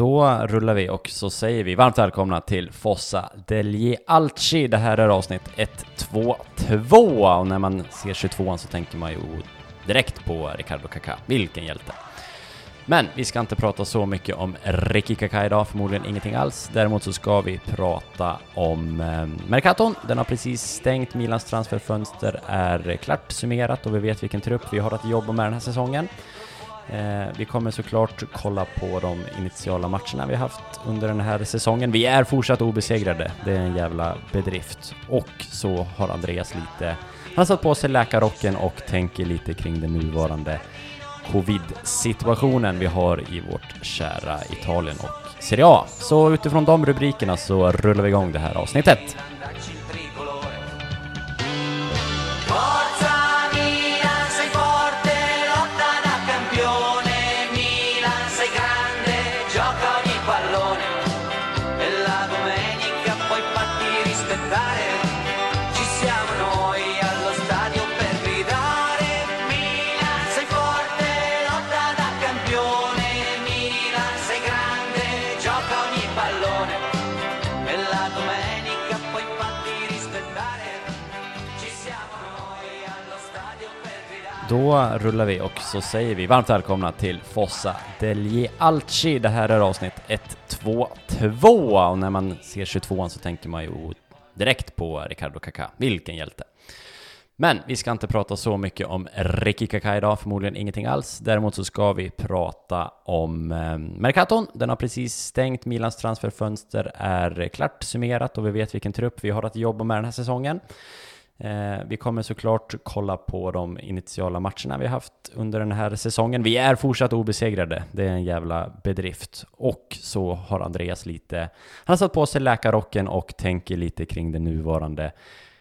Då rullar vi och så säger vi varmt välkomna till Fossa degli Alci. Det här är avsnitt 1, 2, 2 och när man ser 22 så tänker man ju direkt på Ricardo Kaká. Vilken hjälte! Men vi ska inte prata så mycket om Ricky Kaká idag, förmodligen ingenting alls. Däremot så ska vi prata om eh, Mercaton. Den har precis stängt, Milans transferfönster är klart summerat och vi vet vilken trupp vi har att jobba med den här säsongen. Eh, vi kommer såklart kolla på de initiala matcherna vi haft under den här säsongen. Vi är fortsatt obesegrade, det är en jävla bedrift. Och så har Andreas lite, han satt på sig läkarrocken och tänker lite kring den nuvarande covid-situationen vi har i vårt kära Italien och Serie A. Så utifrån de rubrikerna så rullar vi igång det här avsnittet. Då rullar vi och så säger vi varmt välkomna till Fossa degli Alci. Det här är avsnitt 1, 2, 2 och när man ser 22 så tänker man ju direkt på Ricardo Kaká. Vilken hjälte! Men vi ska inte prata så mycket om Ricky Kaká idag, förmodligen ingenting alls. Däremot så ska vi prata om eh, Mercaton. Den har precis stängt, Milans transferfönster är klart summerat och vi vet vilken trupp vi har att jobba med den här säsongen. Eh, vi kommer såklart kolla på de initiala matcherna vi haft under den här säsongen. Vi är fortsatt obesegrade, det är en jävla bedrift. Och så har Andreas lite, han har satt på sig läkarrocken och tänker lite kring den nuvarande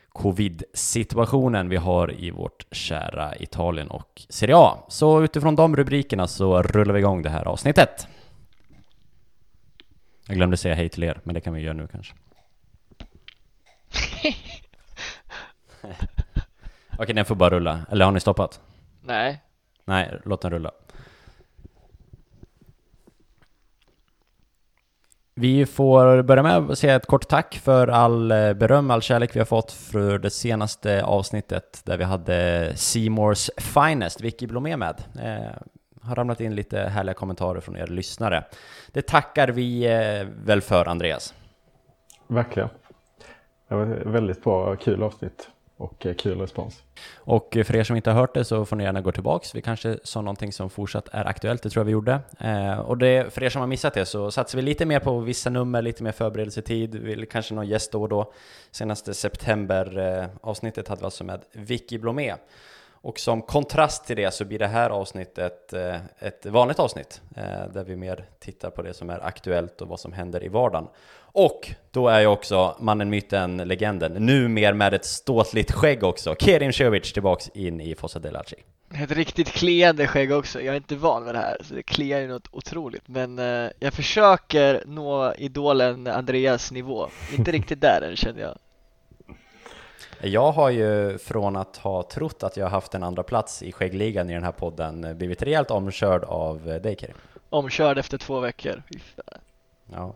covid-situationen vi har i vårt kära Italien och Serie A. Så utifrån de rubrikerna så rullar vi igång det här avsnittet. Jag glömde säga hej till er, men det kan vi göra nu kanske. Okej, den får bara rulla. Eller har ni stoppat? Nej, Nej, låt den rulla. Vi får börja med att säga ett kort tack för all eh, beröm, all kärlek vi har fått för det senaste avsnittet där vi hade Seymours Finest, Vicky Blomé med. Eh, har ramlat in lite härliga kommentarer från er lyssnare. Det tackar vi eh, väl för, Andreas. Verkligen. Det var ett väldigt bra, kul avsnitt och eh, kul respons. Och eh, för er som inte har hört det så får ni gärna gå tillbaks. Vi kanske sa någonting som fortsatt är aktuellt, det tror jag vi gjorde. Eh, och det, för er som har missat det så satsar vi lite mer på vissa nummer, lite mer förberedelsetid, vill kanske någon gäst då och då. Senaste september eh, avsnittet hade vi alltså med Vicky Blomé. Och som kontrast till det så blir det här avsnittet eh, ett vanligt avsnitt eh, där vi mer tittar på det som är aktuellt och vad som händer i vardagen. Och då är ju också mannen, myten, legenden, nu mer med ett ståtligt skägg också, Kerim Cevic tillbaks in i Fossa Delaci. ett riktigt kliande skägg också. Jag är inte van med det här, så det kliar ju något otroligt. Men eh, jag försöker nå idolen Andreas nivå. Inte riktigt där än känner jag. Jag har ju från att ha trott att jag har haft en andra plats i skäggligan i den här podden eh, blivit rejält omkörd av eh, dig Kerim. Omkörd efter två veckor. Ja.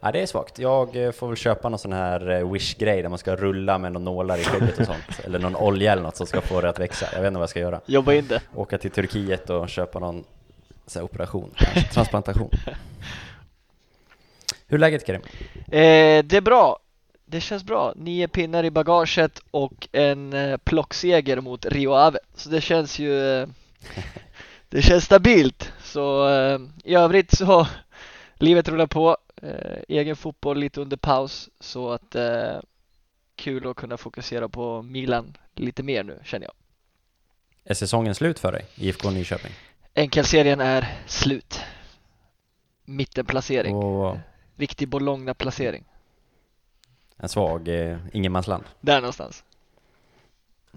ja, det är svagt. Jag eh, får väl köpa någon sån här wish-grej där man ska rulla med några nålar i skägget och sånt. eller någon olja eller något som ska få det att växa. Jag vet inte vad jag ska göra. Jobba in det. Åka till Turkiet och köpa någon sån operation, transplantation. Hur är läget Kerim? Eh, det är bra. Det känns bra. Nio pinnar i bagaget och en eh, plockseger mot Rio Ave. Så det känns ju... Det känns stabilt. Så eh, i övrigt så livet rullar på. Eh, egen fotboll lite under paus. Så att kul att kunna fokusera på Milan lite mer nu känner jag. Är säsongen slut för dig, IFK Nyköping? Enkelserien är slut. Mittenplacering. Och Riktig Bologna-placering. En svag eh, ingenmansland. Där någonstans.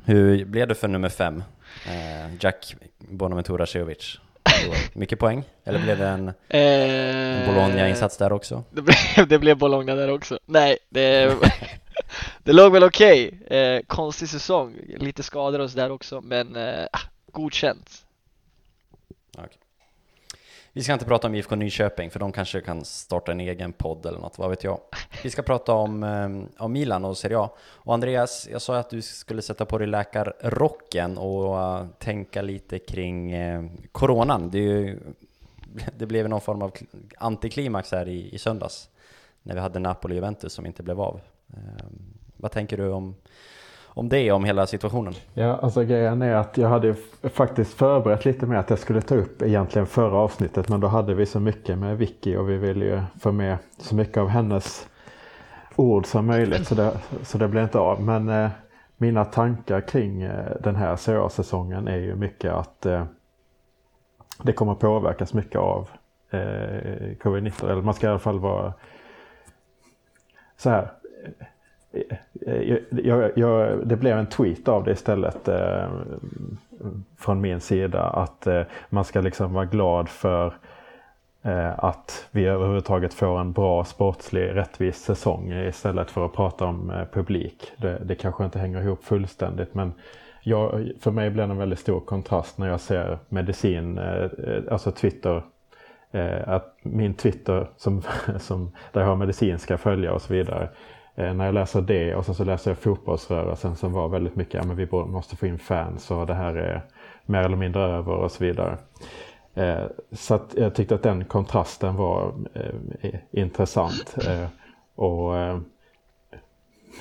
Hur blev det för nummer fem? Eh, Jack Bonaventura Cevic. Mycket poäng? Eller blev det en, en Eh, Bologna-insats där också? Det blev, det blev Bologna där också. Nej, det, det låg väl okej. Eh, konstig säsong, lite skador och sådär också, men eh, ah, godkänt. Vi ska inte prata om IFK Nyköping, för de kanske kan starta en egen podd eller något, vad vet jag. Vi ska prata om, eh, om Milan och Serie A. Och Andreas, jag sa att du skulle sätta på dig läkarrocken och eh, tänka lite kring eh, coronan. Det, är ju, det blev någon form av antiklimax här i, i söndags, när vi hade Napoli-Juventus som inte blev av. Vad tänker du om, om det, om hela situationen? Ja, alltså grejen är att jag hade faktiskt förberett lite med att jag skulle ta upp egentligen förra avsnittet men då hade vi så mycket med Vicky och vi ville ju få med så mycket av hennes ord som möjligt så det, så det blev inte av. Men eh, mina tankar kring eh, den här CA-säsongen är ju mycket att eh, det kommer påverkas mycket av eh, covid-19. Eller man ska i alla fall vara så här. Eh, jag, jag, det blev en tweet av det istället eh, från min sida att eh, man ska liksom vara glad för eh, att vi överhuvudtaget får en bra sportslig rättvis säsong istället för att prata om eh, publik. Det, det kanske inte hänger ihop fullständigt men jag, för mig blir det en väldigt stor kontrast när jag ser medicin, eh, alltså Twitter Eh, att min Twitter som, som, där jag har medicinska följare och så vidare. Eh, när jag läser det och sen så läser jag fotbollsrörelsen som var väldigt mycket, ja men vi måste få in fans och det här är mer eller mindre över och så vidare. Eh, så att jag tyckte att den kontrasten var eh, intressant. Och,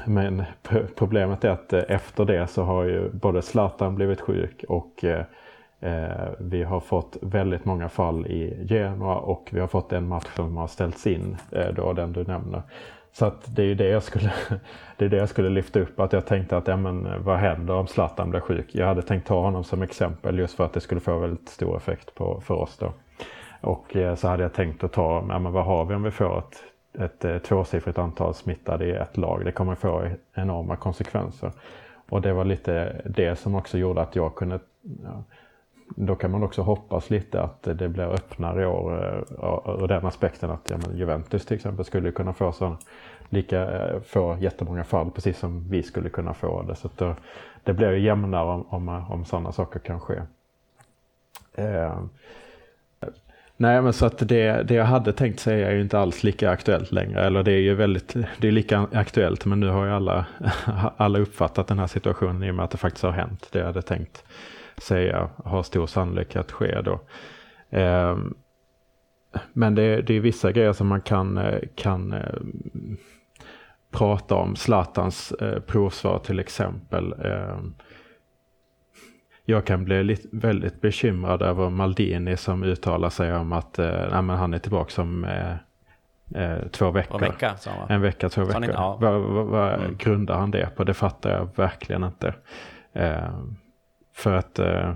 men problemet är att efter det så har ju både Zlatan blivit sjuk och vi har fått väldigt många fall i Genoa och vi har fått en match som har ställts in, då den du nämner. Så att det är ju det jag skulle, det är det jag skulle lyfta upp, att jag tänkte att ja, men, vad händer om Zlatan blir sjuk? Jag hade tänkt ta honom som exempel just för att det skulle få väldigt stor effekt på, för oss då. Och eh, så hade jag tänkt att ta, ja, men vad har vi om vi får ett, ett, eh, tvåsiffrigt antal smittade i ett lag? Det kommer få enorma konsekvenser. Och det var lite det som också gjorde att jag kunde ja, då kan man också hoppas lite att det blir öppnare i år eh, ur den aspekten att ja, men Juventus till exempel skulle kunna få så, lika, eh, få jättemånga fall precis som vi skulle kunna få det. Så att då, det blir ju jämnare om, om, eh, om sådana saker kan ske. Eh, nej men så att det, det jag hade tänkt säga är ju inte alls lika aktuellt längre. Eller det är ju väldigt, det är lika aktuellt men nu har ju alla, alla uppfattat den här situationen i och med att det faktiskt har hänt. Det jag hade tänkt säga har stor sannolikhet att ske då. Eh, men det, det är vissa grejer som man kan, eh, kan eh, prata om. Zlatans eh, provsvar till exempel. Eh, jag kan bli lite, väldigt bekymrad över Maldini som uttalar sig om att eh, nej, han är tillbaka som eh, eh, två veckor. En vecka? En vecka, två veckor. Ja. Vad, vad, vad Mm. grundar han det på? Det fattar jag verkligen inte. Eh, för att eh,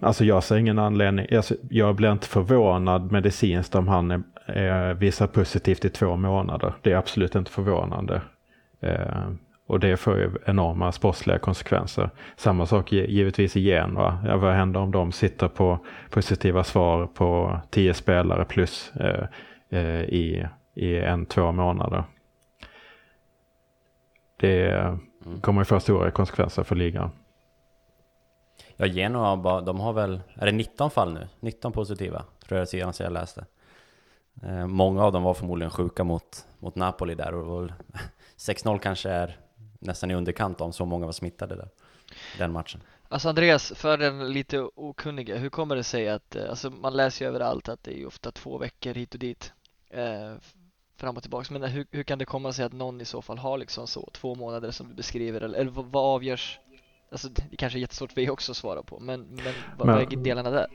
Alltså jag ser ingen anledning, alltså, jag blir inte förvånad medicinskt om han är, är, visar positivt i två månader. Det är absolut inte förvånande. Eh, och det får ju enorma sportsliga konsekvenser. Samma sak gi- givetvis i Genua. Ja, vad händer om de sitter på positiva svar på tio spelare plus eh, eh, i, i en, två månader. Det kommer ju få stora konsekvenser för ligan. Ja, Genoa, de har väl, är det 19 fall nu? 19 positiva, tror jag senast jag läste. Eh, många av dem var förmodligen sjuka mot, mot Napoli där och det var väl- 6-0 kanske är nästan i underkant om så många var smittade där, den matchen. Alltså Andreas, för den lite okunniga, hur kommer det sig att, eh, alltså man läser ju överallt att det är ju ofta två veckor hit och dit eh, fram och tillbaks, men hur, hur kan det komma sig att någon i så fall har liksom så, två månader som du beskriver, eller, eller vad avgörs? Alltså det kanske är jättesvårt för er också att svara på, men, men, vad, Men- är delarna där?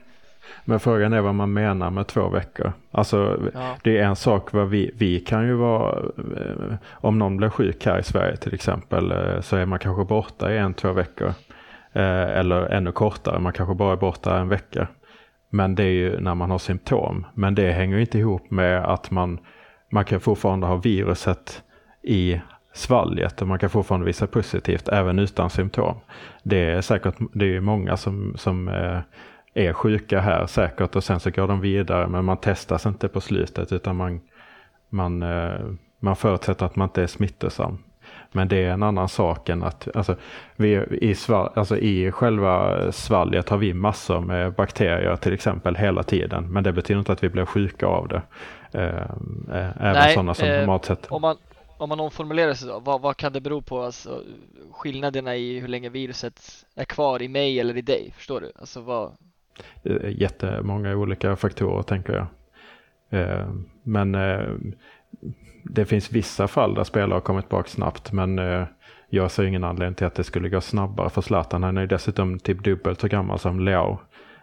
Men frågan är vad man menar med två veckor. Alltså Ja. det är en sak vad vi, vi kan ju vara, eh, om någon blir sjuk här i Sverige till exempel eh, så är man kanske borta i en, två veckor. Eh, Eller ännu kortare, man kanske bara är borta en vecka. Men det är ju när man har symptom. Men det hänger inte ihop med att man, man kan fortfarande ha viruset i svalget och man kan fortfarande visa positivt även utan symptom. Det är säkert, det är många som, som eh, är sjuka här säkert och sen så går de vidare men man testas inte på slutet utan man, man, eh, man förutsätter att man inte är smittosam. Men det är en annan sak än att, alltså, vi, i, sval, alltså, i själva svalget har vi massor med bakterier till exempel hela tiden. Men det betyder inte att vi blir sjuka av det. Eh, eh, även Nej, sådana som eh, normalt sett. Om man, om man omformulerar sig då, vad, vad kan det bero på? Alltså, skillnaderna i hur länge viruset är kvar i mig eller i dig, förstår du? Alltså vad, jättemånga olika faktorer tänker jag. Eh, Men eh, det finns vissa fall där spelare har kommit bak snabbt men eh, jag ser ingen anledning till att det skulle gå snabbare för Zlatan. Han är dessutom typ dubbelt så gammal som Leo.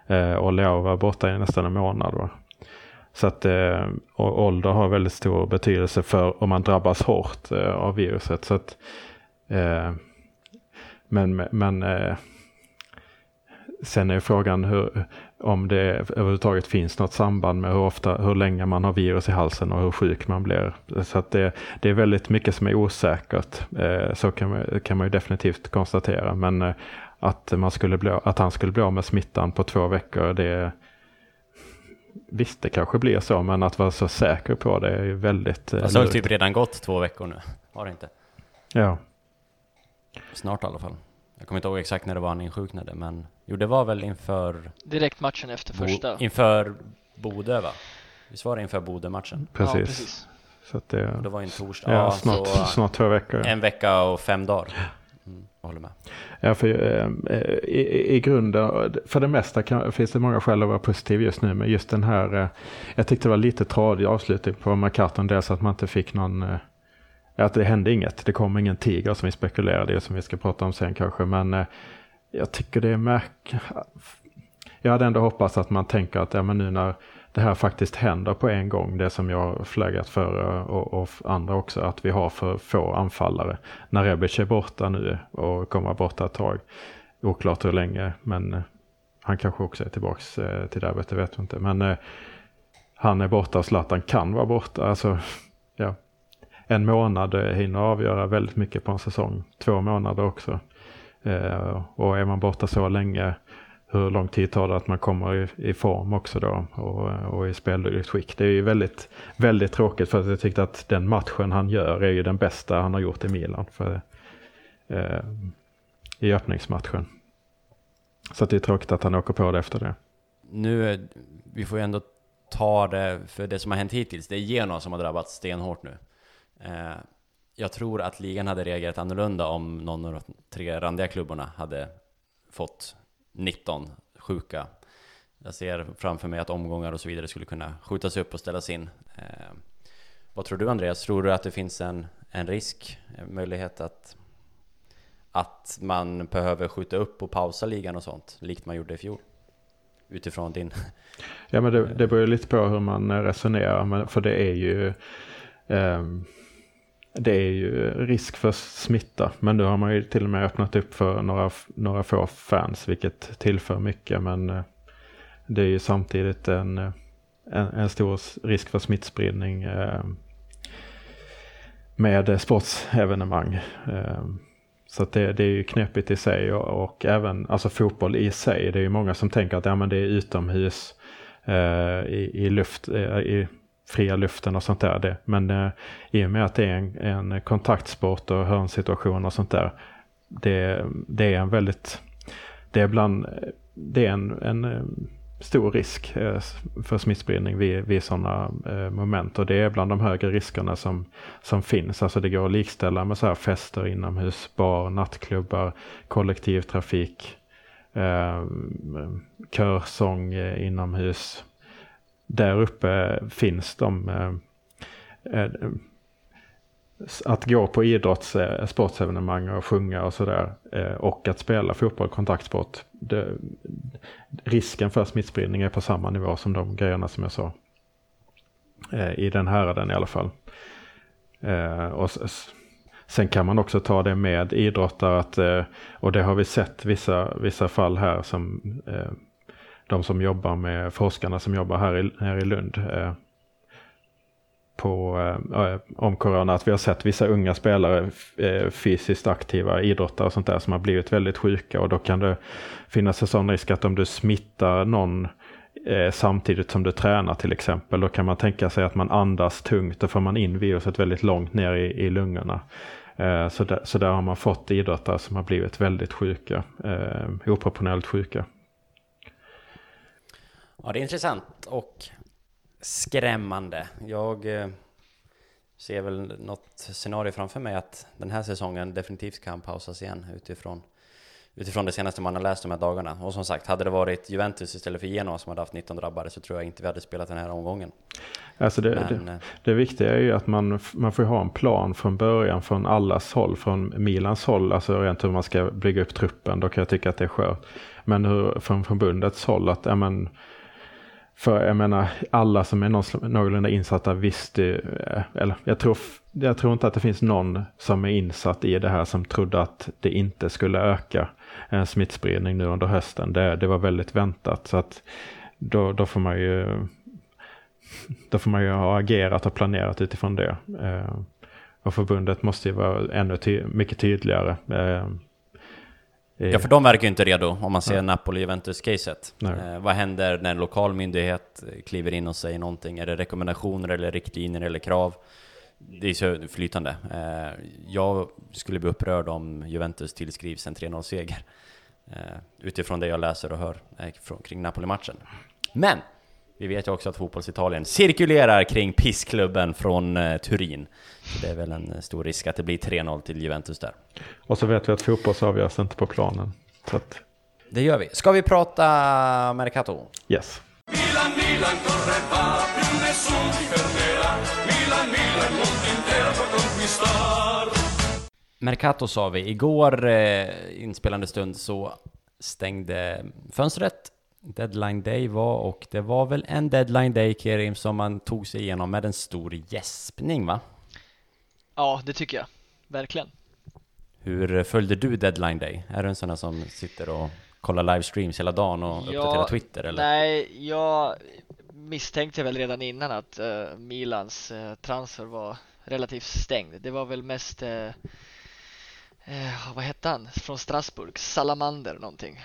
Eh, Och Leo var borta i nästan en månad. Va? Så att eh, ålder har väldigt stor betydelse för om man drabbas hårt eh, av viruset. Så att, eh, men men eh, sen är frågan hur, om det överhuvudtaget finns något samband med hur ofta, hur länge man har virus i halsen och hur sjuk man blir. Så att det, det är väldigt mycket som är osäkert. Eh, så kan man, kan man ju definitivt konstatera. Men eh, att, man skulle bli, att han skulle bli av med smittan på två veckor, det Visst, det kanske blir så, men att vara så säker på det är ju väldigt... eh, Alltså det har typ redan gått två veckor nu. Har det inte? Ja, Snart i alla fall. Jag kommer inte ihåg exakt när det var han insjuknade, men jo, det var väl inför, direkt matchen efter första? Bo, inför Bodö va? Visst var det inför Bodö-matchen? precis. Ja, precis. Så att det, Och det var en torsdag. ja, snart, så snart två veckor. en vecka och fem dagar. Jag håller med. Ja, för eh, eh i, i grunden, för det mesta kan, finns det många skäl att vara positiv just nu. Men just den här, eh, jag tyckte det var lite tradig avslutning på McCartan. Dels att man inte fick någon, eh, att det hände inget. Det kom ingen tiger som vi spekulerade i, som vi ska prata om sen kanske. Men eh, jag tycker det är märk... Jag hade ändå hoppats att man tänker att ja, men nu när det här faktiskt händer på en gång, det som jag flaggat för eh, och, och andra också, att vi har för få anfallare. När Rebic är borta nu och kommer vara borta ett tag, oklart hur länge, men eh, han kanske också är tillbaks eh, till derbyt, det vet jag inte. Men eh, han är borta och Zlatan kan vara borta. Alltså, ja. En månad hinner avgöra väldigt mycket på en säsong. Två månader också. Eh, och är man borta så länge, hur lång tid tar det att man kommer i, i form också då och, och i speldugligt skick. Det är ju väldigt, väldigt tråkigt för att jag tyckte att den matchen han gör är ju den bästa han har gjort i Milan. För, eh, I öppningsmatchen. Så att det är tråkigt att han åker på det efter det. Nu, vi får ju ändå ta det för det som har hänt hittills. Det är Genoa som har drabbats stenhårt nu. Eh, jag tror att ligan hade reagerat annorlunda om någon av de tre randiga klubbarna hade fått 19 sjuka. Jag ser framför mig att omgångar och så vidare skulle kunna skjutas upp och ställas in. Eh, vad tror du Andreas? Tror du att det finns en, en risk, en möjlighet att, att man behöver skjuta upp och pausa ligan och sånt, likt man gjorde i fjol? Utifrån din... Ja men det, det beror ju lite på hur man resonerar. Men, för det är ju ehm, det är ju risk för smitta. Men nu har man ju till och med öppnat upp för några, några få fans. Vilket tillför mycket. Men eh, det är ju samtidigt en, eh, en, en stor risk för smittspridning. Eh, med sportsevenemang. Så att det, det är ju knepigt i sig och, och även alltså fotboll i sig. Det är ju många som tänker att ja, men det är utomhus eh, i, i, luft, eh, i fria luften och sånt där. Det. Men eh, i och med att det är en, en kontaktsport och hörnsituation och sånt där. Det, det är en väldigt, det är bland, det är en, en eh, stor risk eh, för smittspridning vid, vid sådana eh, moment. Och det är bland de högre riskerna som, som finns. Alltså det går att likställa med så här fester inomhus, bar, nattklubbar, kollektivtrafik, eh, körsång inomhus. Där uppe finns de eh, eh att gå på idrotts, eh, sportsevenemang och sjunga och sådär eh, och att spela fotboll, kontaktsport. Det, risken för smittspridning är på samma nivå som de grejerna som jag sa. I den häraden i alla fall. Och sen kan man också ta det med idrottare att, och det har vi sett vissa, vissa fall här som de som jobbar med forskarna som jobbar här i, här i Lund. Eh, på, eh, eh, om corona, att vi har sett vissa unga spelare, eh, fysiskt aktiva idrottare och sånt där som har blivit väldigt sjuka och då kan det finnas en sån risk att om du smittar någon eh, samtidigt som du tränar till exempel, då kan man tänka sig att man andas tungt, då får man in viruset väldigt långt ner i, i lungorna. Eh, så, där, så där har man fått idrottare som har blivit väldigt sjuka, eh, oproportionellt sjuka. Ja, det är intressant och skrämmande. Jag eh, ser väl något scenario framför mig att den här säsongen definitivt kan pausas igen utifrån utifrån det senaste man har läst de här dagarna. Och som sagt, hade det varit Juventus istället för Genoa som hade haft 19 drabbade så tror jag inte vi hade spelat den här omgången. Alltså det, Men, det, eh, det viktiga är ju att man, man får ha en plan från början från allas håll, från Milans håll, alltså rent hur man ska bygga upp truppen, då kan jag tycka att det är skört. Men hur, från förbundets håll, att ja, men, för jag menar, alla som är någorlunda insatta visste, eh, eller jag tror, jag tror inte att det finns någon som är insatt i det här som trodde att det inte skulle öka en smittspridning nu under hösten. Det, det var väldigt väntat. Så att då, då får man ju då får man ju ha agerat och planerat utifrån det. Eh, och förbundet måste ju vara ännu ty mycket tydligare. Eh, ja, för de verkar ju inte redo om man ser ja. Napoli-Juventus-caset. Eh, vad händer när en lokal myndighet kliver in och säger någonting? Är det rekommendationer eller riktlinjer eller krav? det är så flytande. Eh, jag skulle bli upprörd om Juventus tillskrivs en 3-0-seger. Eh, utifrån det jag läser och hör eh, kring Napoli-matchen. Men! Vi vet ju också att fotbollsitalien cirkulerar kring pissklubben från Turin. Så det är väl en stor risk att det blir 3-0 till Juventus där. Och så vet vi att fotboll avgörs inte på planen. Så att... Det gör vi. Ska vi prata Mercato? Yes. Milan, Milan, corre va, più nessuno ti fermerà. Milan, Milan, mondo intero può conquistar. Mercato sa vi. Igår, eh, inspelande stund, så stängde fönstret. Deadline day var, och det var väl en deadline day, Kerim, som man tog sig igenom med en stor gäspning, va? Ja, det tycker jag. Verkligen. Hur följde du deadline day? Är du en sån där som sitter och kollar livestreams hela dagen och ja, uppdaterar Twitter eller? Nej, jag misstänkte väl redan innan att uh, Milans uh, transfer var relativt stängd. Det var väl mest uh, vad hette han? Från Strasbourg? Salamander någonting.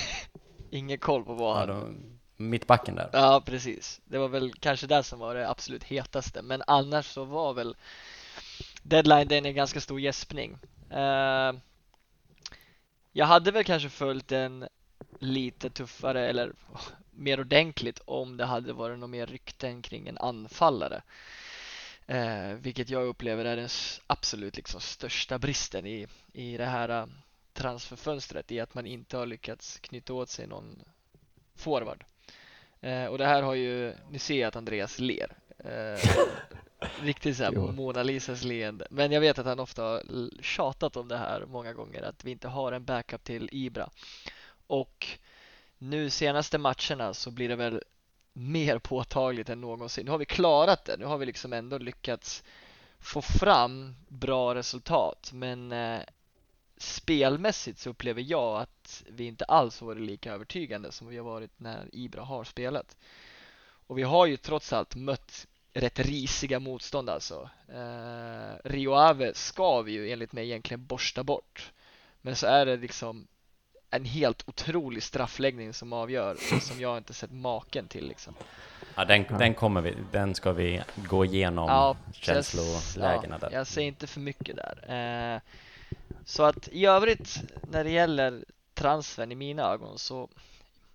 Ingen koll på vad ja, han... Mittbacken där. Ja, precis. Det var väl kanske det som var det absolut hetaste. Men annars så var väl deadline den en ganska stor gäspning. Uh, jag hade väl kanske följt den lite tuffare eller oh, mer ordentligt om det hade varit något mer rykten kring en anfallare. Uh, vilket jag upplever är den absolut liksom största bristen i, i det här uh, transferfönstret i att man inte har lyckats knyta åt sig någon forward. Eh, och det här har ju, ni ser att Andreas ler. Eh, Riktigt såhär Mona Lisas leende. Men jag vet att han ofta har tjatat om det här många gånger att vi inte har en backup till Ibra. Och nu senaste matcherna så blir det väl mer påtagligt än någonsin. Nu har vi klarat det. Nu har vi liksom ändå lyckats få fram bra resultat. Men eh, spelmässigt så upplever jag att vi inte alls varit lika övertygande som vi har varit när Ibra har spelat. Och vi har ju trots allt mött rätt risiga motstånd alltså. Eh, Rio Ave ska vi ju enligt mig egentligen borsta bort. Men så är det liksom en helt otrolig straffläggning som avgör, som jag inte sett maken till liksom. Ja, den, den kommer vi, den ska vi gå igenom ja, känslolägena ja, där. Jag säger inte för mycket där. Eh, så att i övrigt, när det gäller transfern i mina ögon så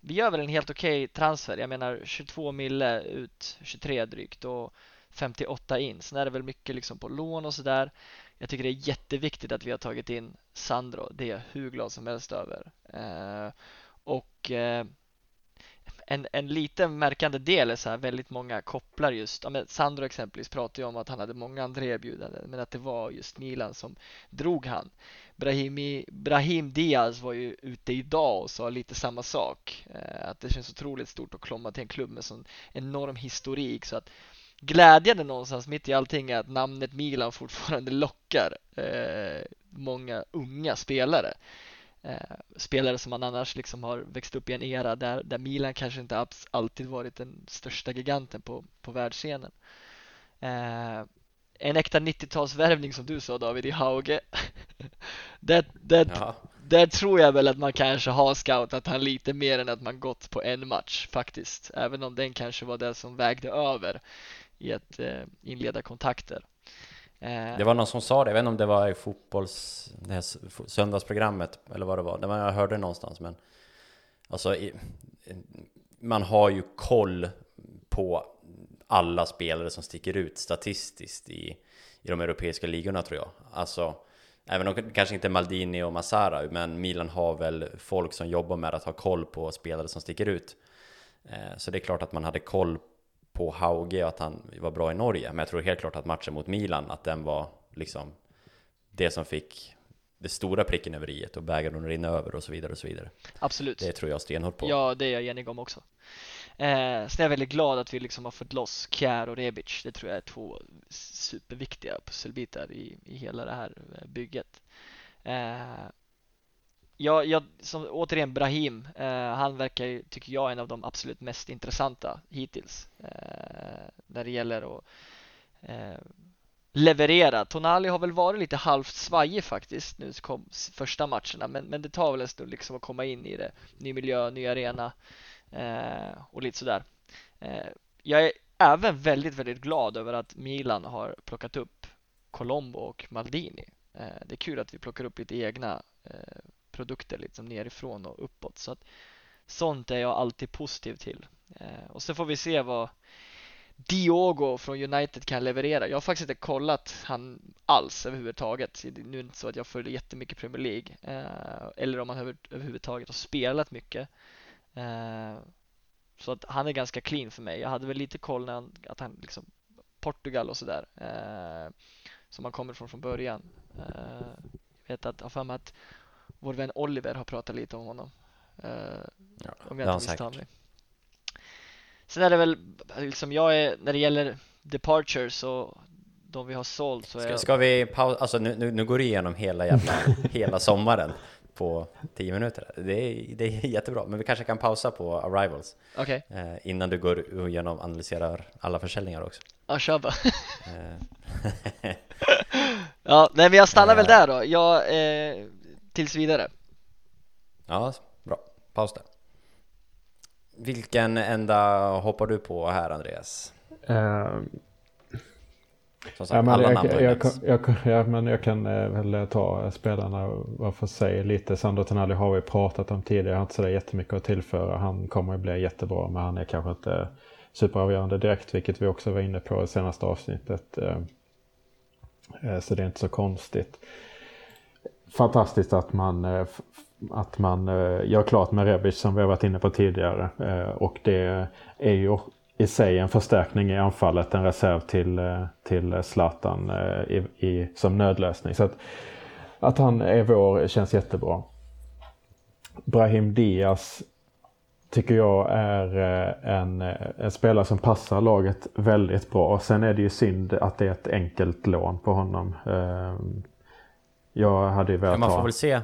vi gör väl en helt okej okay transfer. Jag menar 22 mille ut, 23 drygt och 58 in. Sen är det väl mycket liksom på lån och sådär. Jag tycker det är jätteviktigt att vi har tagit in Sandro. Det är jag hur glad som helst över. Eh, och eh, en, en liten märkande del är så här väldigt många kopplar just, ja, men Sandro exempelvis pratade ju om att han hade många andra erbjudanden men att det var just Milan som drog han. Brahimi, Brahim Diaz var ju ute idag och sa lite samma sak. Eh, att det känns otroligt stort att komma till en klubb med sån enorm historik så att glädjande någonstans mitt i allting är att namnet Milan fortfarande lockar eh, många unga spelare. Eh, spelare som man annars liksom har växt upp i en era där, där Milan kanske inte alltid varit den största giganten på, på världsscenen. En äkta 90-talsvärvning som du sa David i Hauge. det, det, ja. Där tror jag väl att man kanske har scoutat han lite mer än att man gått på en match faktiskt. Även om den kanske var det som vägde över i att eh, inleda kontakter. Eh, Det var någon som sa det, jag vet inte om det var i fotbolls... Det här söndagsprogrammet eller vad det var. Det var jag hörde någonstans men... Alltså, i, man har ju koll på alla spelare som sticker ut statistiskt i, i de europeiska ligorna tror jag. Alltså, även om kanske inte Maldini och Massara, men Milan har väl folk som jobbar med att ha koll på spelare som sticker ut. Eh, Så det är klart att man hade koll på Hauge och att han var bra i Norge. Men jag tror helt klart att matchen mot Milan, att den var liksom det som fick det stora pricken över i och bägaren rinna över och så vidare och så vidare. absolut. Det tror jag stenhårt på. Ja, det är jag enig om också. Eh, sen är jag väldigt glad att vi liksom har fått loss Kjär och Rebic. Det tror jag är två superviktiga pusselbitar i, i hela det här eh, bygget. Eh, jag, jag, som, återigen Brahim, eh, han verkar ju, tycker jag, en av de absolut mest intressanta hittills. Eh, när det gäller att eh, leverera. Tonali har väl varit lite halvt svajig faktiskt nu kom första matcherna, men, men det tar väl en stund liksom att komma in i det. Ny miljö, ny arena Eh, och lite sådär. Eh, jag är även väldigt, väldigt glad över att Milan har plockat upp Colombo och Maldini. Eh, det är kul att vi plockar upp lite egna eh, produkter liksom nerifrån och uppåt. Så att, sånt är jag alltid positiv till. Eh, och så får vi se vad Diogo från United kan leverera. Jag har faktiskt inte kollat han alls överhuvudtaget. Nu är det inte så att jag följer jättemycket Premier League eh, eller om han över, överhuvudtaget har spelat mycket. Eh, så att han är ganska clean för mig. Jag hade väl lite koll när han, att han liksom Portugal och sådär eh, som han kommer från från början. Eh, jag vet att, jag har mig att vår vän Oliver har pratat lite om honom. Ja, om jag inte misstar mig. Sen är det väl liksom jag är när det gäller departures och de vi har sålt så är Ska, jag, ska vi pausa? Alltså nu, nu, nu går du igenom hela jävla, hela sommaren på 10 minuter. Det är, det är jättebra, men vi kanske kan pausa på arrivals Okej, eh, innan du går igenom och analyserar alla försäljningar också. ja kör bara. Eh, Ja, nej men jag stannar väl Eh. där då. Jag, eh, tills vidare. ja, bra. Paus där. Vilken enda hoppar du på här, Andreas? Eh, Som sagt, Ja, men alla jag, namn har jag, ju jag, nämnts. jag, ja, men jag kan eh, väl ta spelarna var för sig lite. Sandro Tonali har vi pratat om tidigare. Jag har inte sådär jättemycket att tillföra. Han kommer att bli jättebra men han är kanske inte superavgörande direkt. Vilket vi också var inne på i senaste avsnittet. Eh, eh, Så det är inte så konstigt. Fantastiskt att man, eh, att man eh, gör klart med Rebic som vi har varit inne på tidigare. Eh, Och det är ju i sig en förstärkning i anfallet, en reserv till, eh, till Zlatan eh, i, i, som nödlösning. Så att, att han är vår känns jättebra. Brahim Diaz tycker jag är eh, en, en spelare som passar laget väldigt bra. Sen är det ju synd att det är ett enkelt lån på honom. Eh, Jag hade ju Ja, velat man ha... får väl se,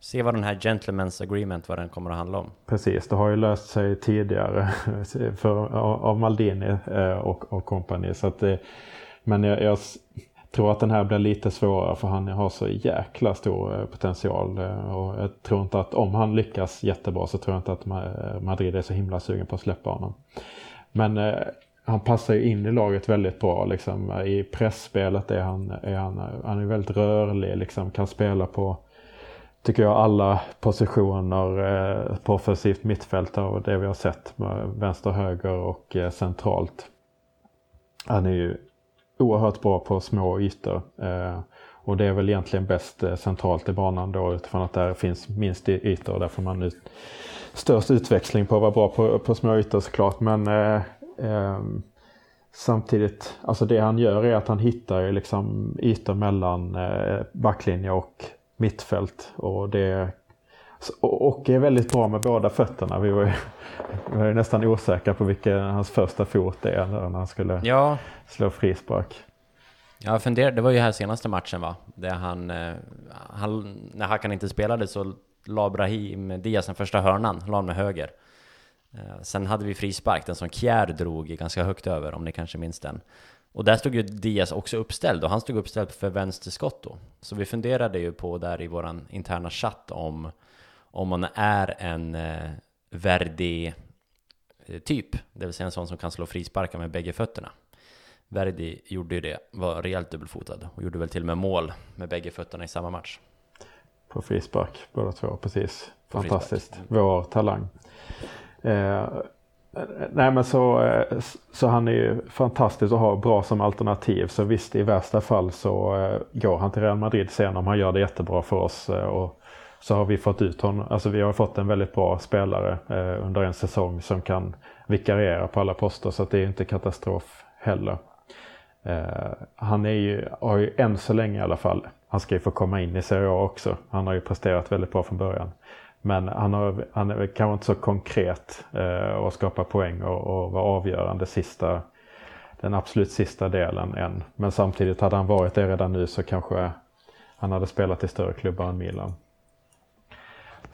se vad den här gentlemen's agreement, vad den kommer att handla om. Precis, det har ju löst sig tidigare för, av Maldini eh, och, och kompani. Så att eh, men jag, jag tror att den här blir lite svårare för han har så jäkla stor eh, potential. Och jag tror inte att om han lyckas jättebra så tror jag inte att Madrid är så himla sugen på att släppa honom. Men han passar ju in i laget väldigt bra. Liksom. I pressspelet är han, är han, han är väldigt rörlig, liksom, kan spela på tycker jag alla positioner eh, på offensivt mittfält och det vi har sett med vänster, höger och eh, centralt. Han är ju oerhört bra på små ytor. Eh, och det är väl egentligen bäst centralt i banan då utifrån att där finns minst ytor och där får man ut störst utväxling på att vara bra på, på små ytor såklart. Men eh, eh, samtidigt, alltså det han gör är att han hittar liksom ytor mellan eh, backlinje och mittfält. Och det och är väldigt bra med båda fötterna. Vi var ju, vi var ju nästan osäkra på vilken hans första fot är när han skulle Ja, slå frispark. jag funderade, det var ju här senaste matchen va? Där han, eh, han när Hakan inte spelade så la Brahim Diaz den första hörnan, la med höger. Eh, Sen hade vi frispark, den som Kjär drog ganska högt över, om ni kanske minns den. Och där stod ju Diaz också uppställd, och han stod uppställd för vänsterskott då. Så vi funderade ju på där i våran interna chatt om, om man är en eh, Verdi-typ, det vill säga en sån som kan slå frisparkar med bägge fötterna. Verdi gjorde ju det, var rejält dubbelfotad och gjorde väl till och med mål med bägge fötterna i samma match. På frispark båda två, precis. På Fantastiskt. frispark. Vår talang. Eh, nej men så, eh, så han är ju fantastisk att ha bra som alternativ. Så visst i värsta fall så eh, går han till Real Madrid sen om han gör det jättebra för oss. Eh, och så har vi fått ut honom, alltså vi har fått en väldigt bra spelare under en säsong som kan vikariera på alla poster. Så att det är inte katastrof heller. Han är ju, har ju än så länge i alla fall, han ska ju få komma in i Serie A också. Han har ju presterat väldigt bra från början. Men han, har, han är kanske inte så konkret eh, och skapar poäng och, och var avgörande sista, den absolut sista delen än. Men samtidigt hade han varit det redan nu så kanske han hade spelat i större klubbar än Milan.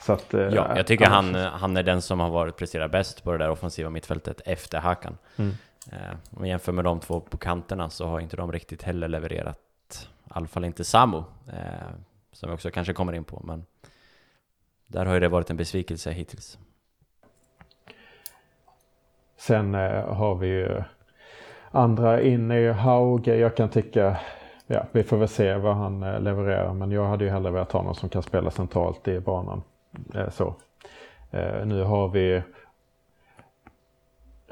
Att, eh, Ja, jag tycker han, han är den som har varit presterat bäst på det där offensiva mittfältet efter Hakan. Mm. Eh, om vi jämför med de två på kanterna så har inte de riktigt heller levererat, i alla fall inte Samu, eh, som vi också kanske kommer in på, men där har ju det varit en besvikelse hittills. Sen eh, har vi ju andra inne i Hauge. Jag kan tycka, ja vi får väl se vad han eh, levererar. Men jag hade ju hellre velat ha någon som kan spela centralt i banan. Eh, så. Eh, nu har vi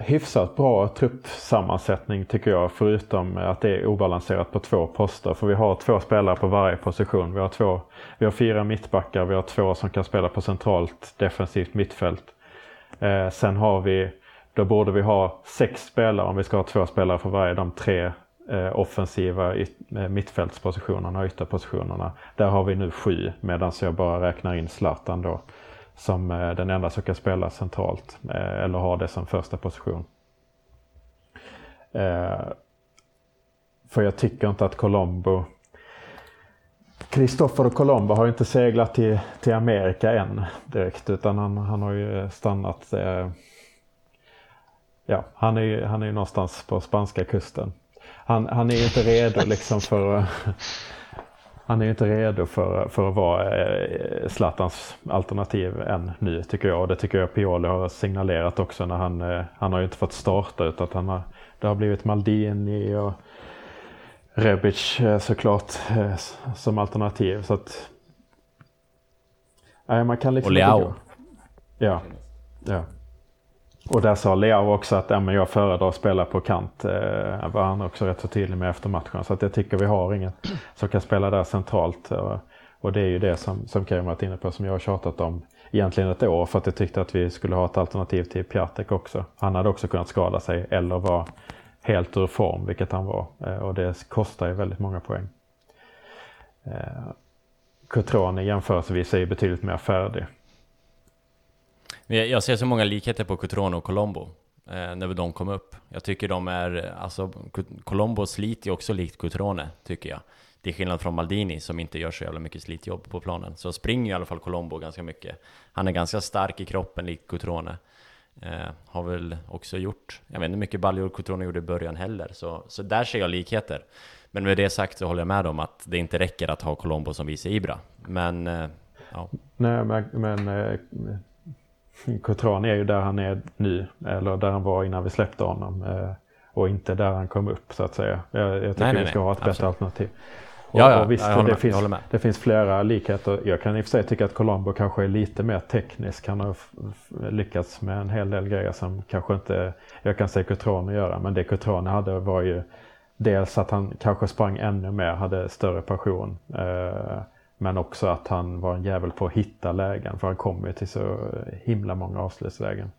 hyfsat bra truppsammansättning tycker jag. Förutom att det är obalanserat på två poster. För vi har två spelare på varje position. Vi har, två, vi har fyra mittbackar. Vi har två som kan spela på centralt defensivt mittfält. Eh, sen har vi, då borde vi ha sex spelare om vi ska ha två spelare för varje de tre eh, offensiva yt, eh, mittfältspositionerna och ytterpositionerna. Där har vi nu sju medan jag bara räknar in Zlatan då som eh, den enda som kan spela centralt eh, eller ha det som första position. Eh, för jag tycker inte att Colombo Cristoforo Colombo har ju inte seglat till, till Amerika än direkt utan han, han har ju stannat Ja, han är ju han är ju någonstans på spanska kusten. Han, han är ju inte redo liksom för han är inte redo för, för att vara eh, Zlatans alternativ än nu tycker jag. Och det tycker jag Pioli har signalerat också när han, eh, han har ju inte fått starta utan att han har, det har blivit Maldini och Rebic eh, såklart eh, som alternativ. Så att, nej, man kan liksom Och Leao. Ja, ja. Och där sa Leao också att ja, men jag föredrar att spela på kant. Eh, var han också rätt så tydlig med efter matchen. Så att jag tycker vi har ingen som kan spela där centralt. Och, och det är ju det som, som Karim varit inne på som jag har tjatat om egentligen ett år. För att jag tyckte att vi skulle ha ett alternativ till Piatek också. Han hade också kunnat skada sig eller vara helt ur form, vilket han var. Eh, och det kostar ju väldigt många poäng. Eh, Cotrone jämförelsevis är ju betydligt mer färdig. Jag- Jag ser så många likheter på Cutrone och Colombo eh, när de kom upp. Jag tycker de är, alltså Colombo sliter ju också likt Cutrone tycker jag. Det är skillnad från Maldini som inte gör så jävla mycket slitjobb på planen. Så springer i alla fall Colombo ganska mycket. Han är ganska stark i kroppen likt Cutrone. Eh, har väl också gjort, jag vet inte hur mycket baljor Cutrone gjorde i början heller. Så, så där ser jag likheter. Men med det sagt så håller jag med om att det inte räcker att ha Colombo som vice Ibra. Men, eh, ja. Nej, men, men eh, Cotrone är ju där han är nu. Eller där han var innan vi släppte honom. Eh, och inte där han kom upp så att säga. Jag, jag tycker Nej, nej, vi ska nej. ha ett bättre Absolut. alternativ. Och, Ja, ja, och visst, det, med. finns, det finns flera likheter. Jag kan i och för sig tycka att Colombo kanske är lite mer teknisk. Han har lyckats med en hel del grejer som kanske inte jag kan säga Cotrone göra. Men det Cotrone hade var ju dels att han kanske sprang ännu mer, hade större passion. Eh, men också att han var en jävel på att hitta lägen. För han kom ju till så himla många avslutslägen.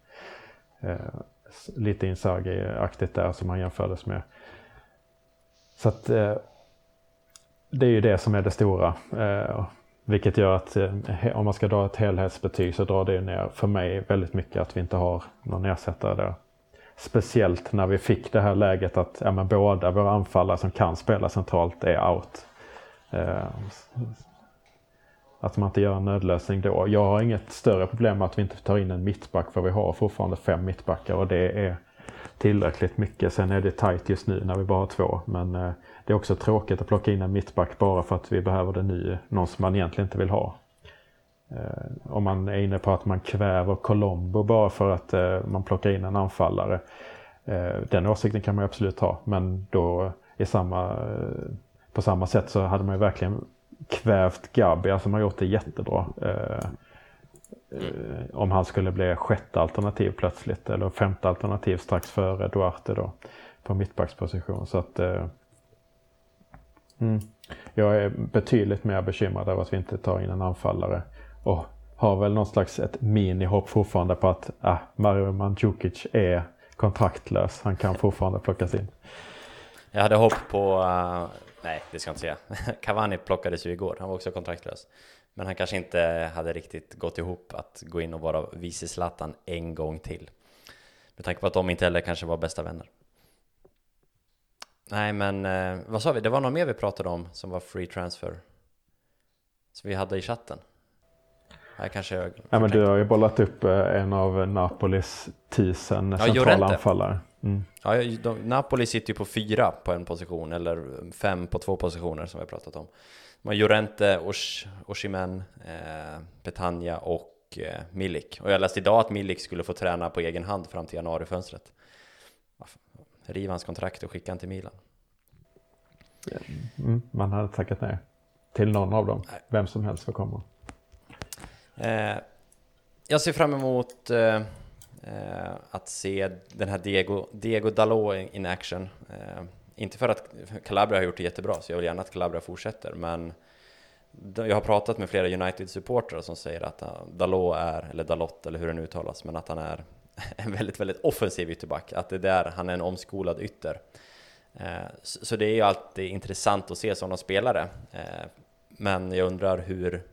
Eh, lite Inzaghi-aktigt där som han jämfördes med. Så att eh, det är ju det som är det stora. Eh, vilket gör att eh, om man ska dra ett helhetsbetyg så drar det ju ner för mig väldigt mycket att vi inte har någon ersättare där. Speciellt när vi fick det här läget att ja, men båda våra anfallare som kan spela centralt är out. Eh, att man inte gör en nödlösning då. Jag har inget större problem med att vi inte tar in en mittback för vi har fortfarande fem mittbackar och det är tillräckligt mycket. Sen är det tajt just nu när vi bara har två. Men eh, det är också tråkigt att plocka in en mittback bara för att vi behöver det nu. Någon som man egentligen inte vill ha. Eh, om man är inne på att man kväver Colombo bara för att eh, man plockar in en anfallare. Den åsikten kan man absolut ha men då i samma, på samma sätt så hade man ju verkligen kvävt Gabi alltså, som har gjort det jättebra. Eh, eh, om han skulle bli sjätte alternativ plötsligt eller femte alternativ strax före Duarte då på mittbacksposition. Så att eh, mm, jag är betydligt mer bekymrad över att vi inte tar in en anfallare och har väl någon slags ett minihopp fortfarande på att ah, Mario Mandzukic är kontraktlös. Han kan fortfarande plockas in. Jag hade hopp på, uh, nej det ska jag inte säga, Cavani plockades ju igår, han var också kontraktlös. Men han kanske inte hade riktigt gått ihop att gå in och vara vice Zlatan en gång till. Med tanke på att de inte heller kanske var bästa vänner. Nej men, uh, vad sa vi? Det var något mer vi pratade om som var free transfer. Som vi hade i chatten. Här kanske jag ja, men du har ju bollat upp eh, en av Napolis tusen Ja, centrala anfallare. Mm. Ja, de, Napoli sitter ju på fyra på en position, eller fem på två positioner som vi har pratat om. De har Llorente, Osh, Oshimen, eh, Petagna och eh, Milik. Och jag läste idag att Milik skulle få träna på egen hand fram till januarifönstret. Riv hans kontrakt och skicka han till Milan. Mm. Man hade tackat nej till någon av dem. Vem som helst får komma. Eh, jag ser fram emot eh, eh, att se den här Diego, Diego Dalot in in action. Eh, inte för att Calabria har gjort det jättebra, så jag vill gärna att Calabria fortsätter, men jag har pratat med flera United-supportrar som säger att eh, Dalot är, eller Dalot eller hur den uttalas, men att han är en väldigt, väldigt offensiv ytterback. Att det är där han är en omskolad ytter. Eh, så, det är ju alltid intressant att se sådana spelare. Eh, men jag undrar hur,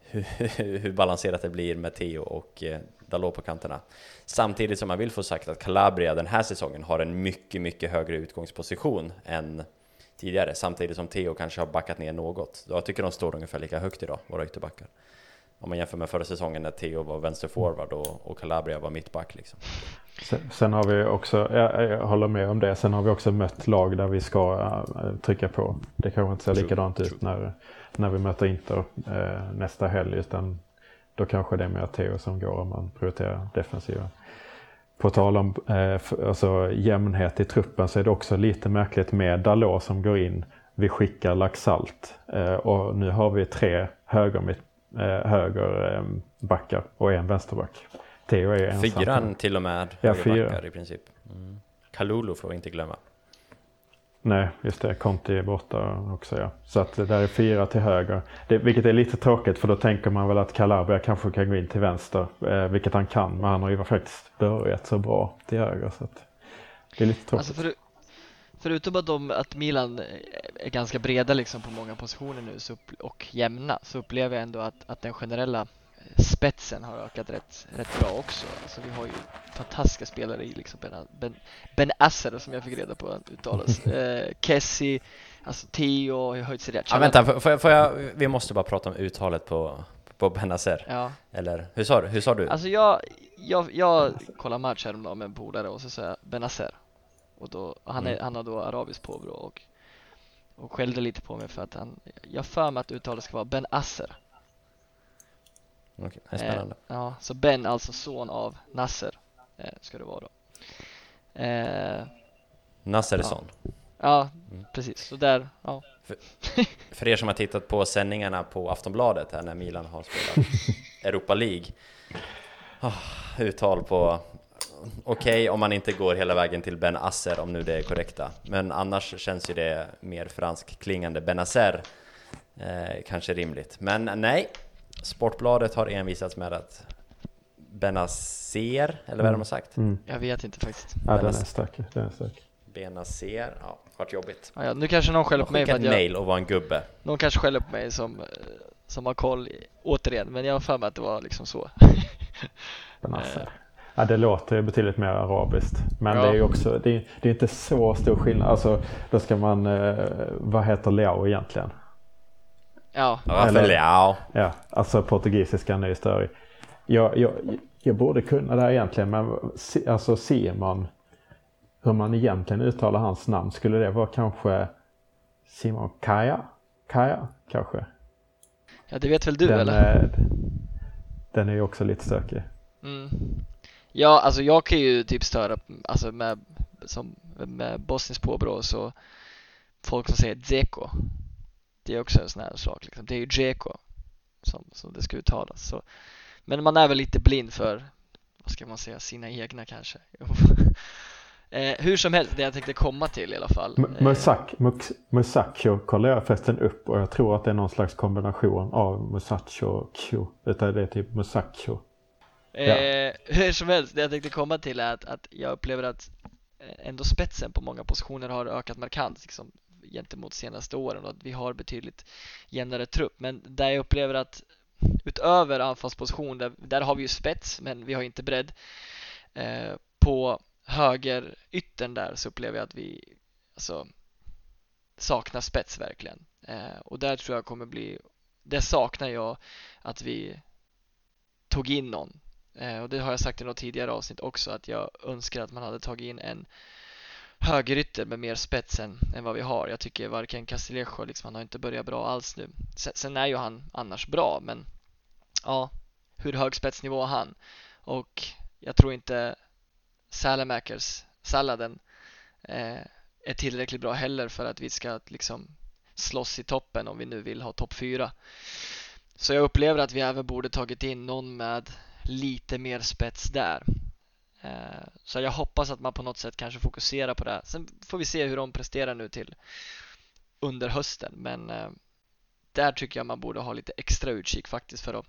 hur, hur balanserat det blir med Theo och Dalot på kanterna. Samtidigt som man vill få sagt att Calabria den här säsongen har en mycket, mycket högre utgångsposition än tidigare, samtidigt som Theo kanske har backat ner något. Jag tycker de står ungefär lika högt idag, våra ytterbackar. Om man jämför med förra säsongen när Theo var vänsterforward och, och Calabria var mittback liksom. Sen, sen har vi också, jag, jag håller med om det, sen har vi också mött lag där vi ska äh, trycka på. Det kanske inte ser True, likadant true. ut när, när vi möter Inter äh, nästa helg utan då kanske det är mer Theo som går om man prioriterar defensiva. På tal om f- alltså, jämnhet i truppen så är det också lite märkligt med Dalot som går in. Vi skickar Laxalt äh, och nu har vi tre höger, mitt, äh, höger äh, backar och en vänsterback. Theo är ensam. Fyran till och med Ja, högerbackar fyra. i princip. Mm. Kalulu får vi inte glömma. Nej, just det. Conti är borta också ja. Så att det där är fyra till höger. Det, vilket är lite tråkigt för då tänker man väl att Calabria kanske kan gå in till vänster. Eh, vilket han kan. Men han har ju faktiskt börjat så bra till höger. Så att det är lite tråkigt. Alltså för, förutom att, de, att Milan är ganska breda liksom på många positioner nu så upp, och jämna så upplever jag ändå att, att den generella spetsen har ökat rätt, rätt bra också. Alltså vi har ju fantastiska spelare i liksom Ben, ben, ben Asser som jag fick reda på uttalas. eh, Kessie, alltså Theo har höjt sig rätt. Ja, vänta, får- jag, får jag, vi måste bara prata om uttalet på, på Benazer. Ja, Eller hur sa du? Hur sa du? alltså jag, jag, jag kollade match häromdagen med en polare och så sa jag Benazer. Och då, han, är, Mm. han har då arabiskt påbrå och, och skällde lite på mig för att han, jag för mig att uttalet ska vara Ben Asser. Okej, är spännande. Eh, ja, så Ben alltså son av Nasser eh, ska det vara då. Eh, Nassersson. ja, Mm. precis. Så där, ja. För er som har tittat på sändningarna på Aftonbladet här när Milan har spelat Europa League. Ah, uttal på... Okej om man inte går hela vägen till Ben Asser om nu det är korrekta. Men annars känns ju det mer fransk klingande. Benazer eh, kanske rimligt. Men nej, Sportbladet har envisats med att Benazer, eller vad det de har sagt? Mm. Jag vet inte faktiskt. Ja, den är stark. Den är stark. Benazer, ja, vart jobbigt. Ja, ja, nu kanske någon skäller på mig för att jag, mail och vara en gubbe. någon kanske skäller på mig som, eh, som har koll i- återigen, men jag har för mig att det var liksom så. Benazer. Ja, det låter ju betydligt mer arabiskt. Men Ja. det är ju också, det är, det är inte så stor skillnad. Alltså, då ska man, eh, vad heter Leao egentligen? Ja, Eller- ja. Ja, alltså portugisiskan är ju större. Jag, jag, jag borde kunna det här egentligen, men alltså Simon, hur man egentligen uttalar hans namn, skulle det vara kanske Simon Kaja? Kaja kanske? ja det vet väl du den, eller? eh, den är ju också lite stökig. Mm. Ja, alltså jag kan ju typ störa alltså med som med bosniskt påbrå så folk som säger Dzeko det är också en sån här sak liksom. det är ju Dzeko som, som det ska uttalas så, men man är väl lite blind för vad ska man säga, sina egna kanske eh, hur som helst, det jag tänkte komma till i alla fall M- eh, Musak, Musacho kollar jag förresten upp och jag tror att det är någon slags kombination av Musacho och Q. Utan det är typ Musacho. Eh, hur som helst, det jag tänkte komma till är att, att jag upplever att eh, ändå spetsen på många positioner har ökat markant liksom, gentemot senaste åren och att vi har betydligt jämnare trupp. Men där jag upplever att utöver anfallsposition, där, där har vi ju spets men vi har inte bredd. Eh, på höger yttern där så upplever jag att vi alltså, saknar spets verkligen. Eh, och där tror jag kommer bli, det saknar jag att vi tog in någon Eh, och det har jag sagt i något tidigare avsnitt också att jag önskar att man hade tagit in en högerytter med mer spets än, än vad vi har. Jag tycker varken Castillejo, liksom, han har inte börjat bra alls nu. Sen, sen är ju han annars bra, men ja, hur hög spetsnivå har han? Och jag tror inte Salamakers, salladen, eh, är tillräckligt bra heller för att vi ska liksom slåss i toppen om vi nu vill ha topp fyra. Så jag upplever att vi även borde tagit in någon med lite mer spets där. Eh, så jag hoppas att man på något sätt kanske fokuserar på det. Sen får vi se hur de presterar nu till under hösten. Men eh, där tycker jag man borde ha lite extra utkik faktiskt för att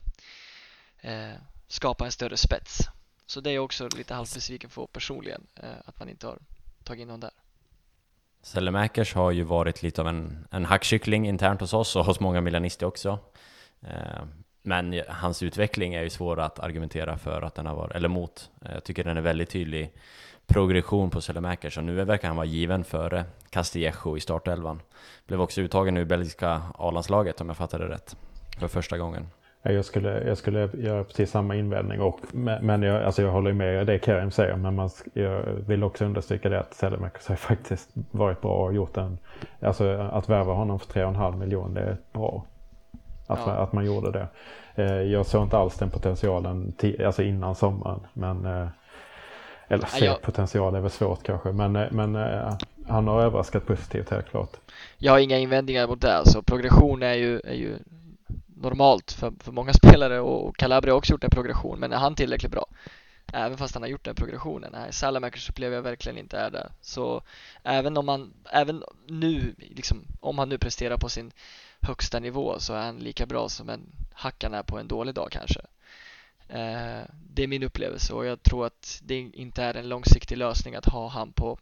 eh, skapa en större spets. Så det är jag också lite halvt besviken på personligen, eh, att man inte har tagit in någon där. Sellemäkers har ju varit lite av en, en hackkyckling internt hos oss och hos många milanister också. Eh, men hans utveckling är ju svår att argumentera för att den har varit, eller mot. Eh, jag tycker den är väldigt tydlig progression på Selemäker, så nu verkar han vara given före Castillejo i startelvan. Blev också uttagen nu i belgiska A-landslaget om jag fattade rätt, för första gången. Jag skulle, jag skulle göra precis samma invändning, och, men jag, alltså jag håller med det Kerim säger, men man, jag vill också understryka det att Selemakers har faktiskt varit bra och gjort en, alltså att värva honom för 3,5 miljoner, det är bra. Att, ja. man, att man gjorde det. Eh, jag såg inte alls den potentialen alltså innan sommaren. Men, eh, eller se jag... potential är väl svårt kanske. Men, eh, men han har överraskat positivt helt klart. Jag har inga invändningar mot det. Alltså, progression är ju, är ju normalt för, för många spelare och Calabria har också gjort en progression. Men är han tillräckligt bra? Även fast han har gjort den progressionen. Nej, Salamakers upplever jag verkligen inte är det. Så även om han, även nu, liksom, om han nu presterar på sin högsta nivå så är han lika bra som en hackan är på en dålig dag kanske. Eh, det är min upplevelse och jag tror att det inte är en långsiktig lösning att ha han på,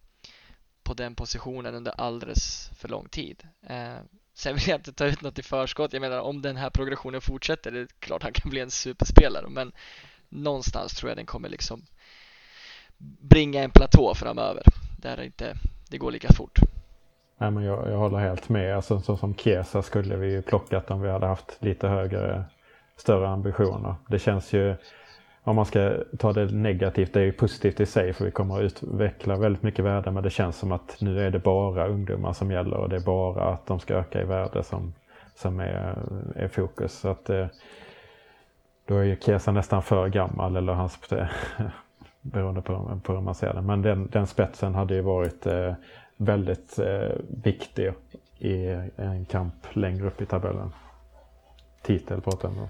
på den positionen under alldeles för lång tid. Eh, sen vill jag inte ta ut något i förskott. Jag menar om den här progressionen fortsätter, det är klart han kan bli en superspelare men någonstans tror jag den kommer liksom bringa en platå framöver där det inte det går lika fort. Nej, men jag, jag håller helt med. Alltså, så som Kesa skulle vi ju plockat om vi hade haft lite högre, större ambitioner. Det känns ju, om man ska ta det negativt, det är ju positivt i sig för vi kommer att utveckla väldigt mycket värde men det känns som att nu är det bara ungdomar som gäller och det är bara att de ska öka i värde som, som är, är fokus. Så att, eh, då är ju Kesa nästan för gammal eller hans beroende på, på hur man ser det. Men den, den spetsen hade ju varit eh, väldigt eh, viktig i en kamp längre upp i tabellen. Titel pratar jag om.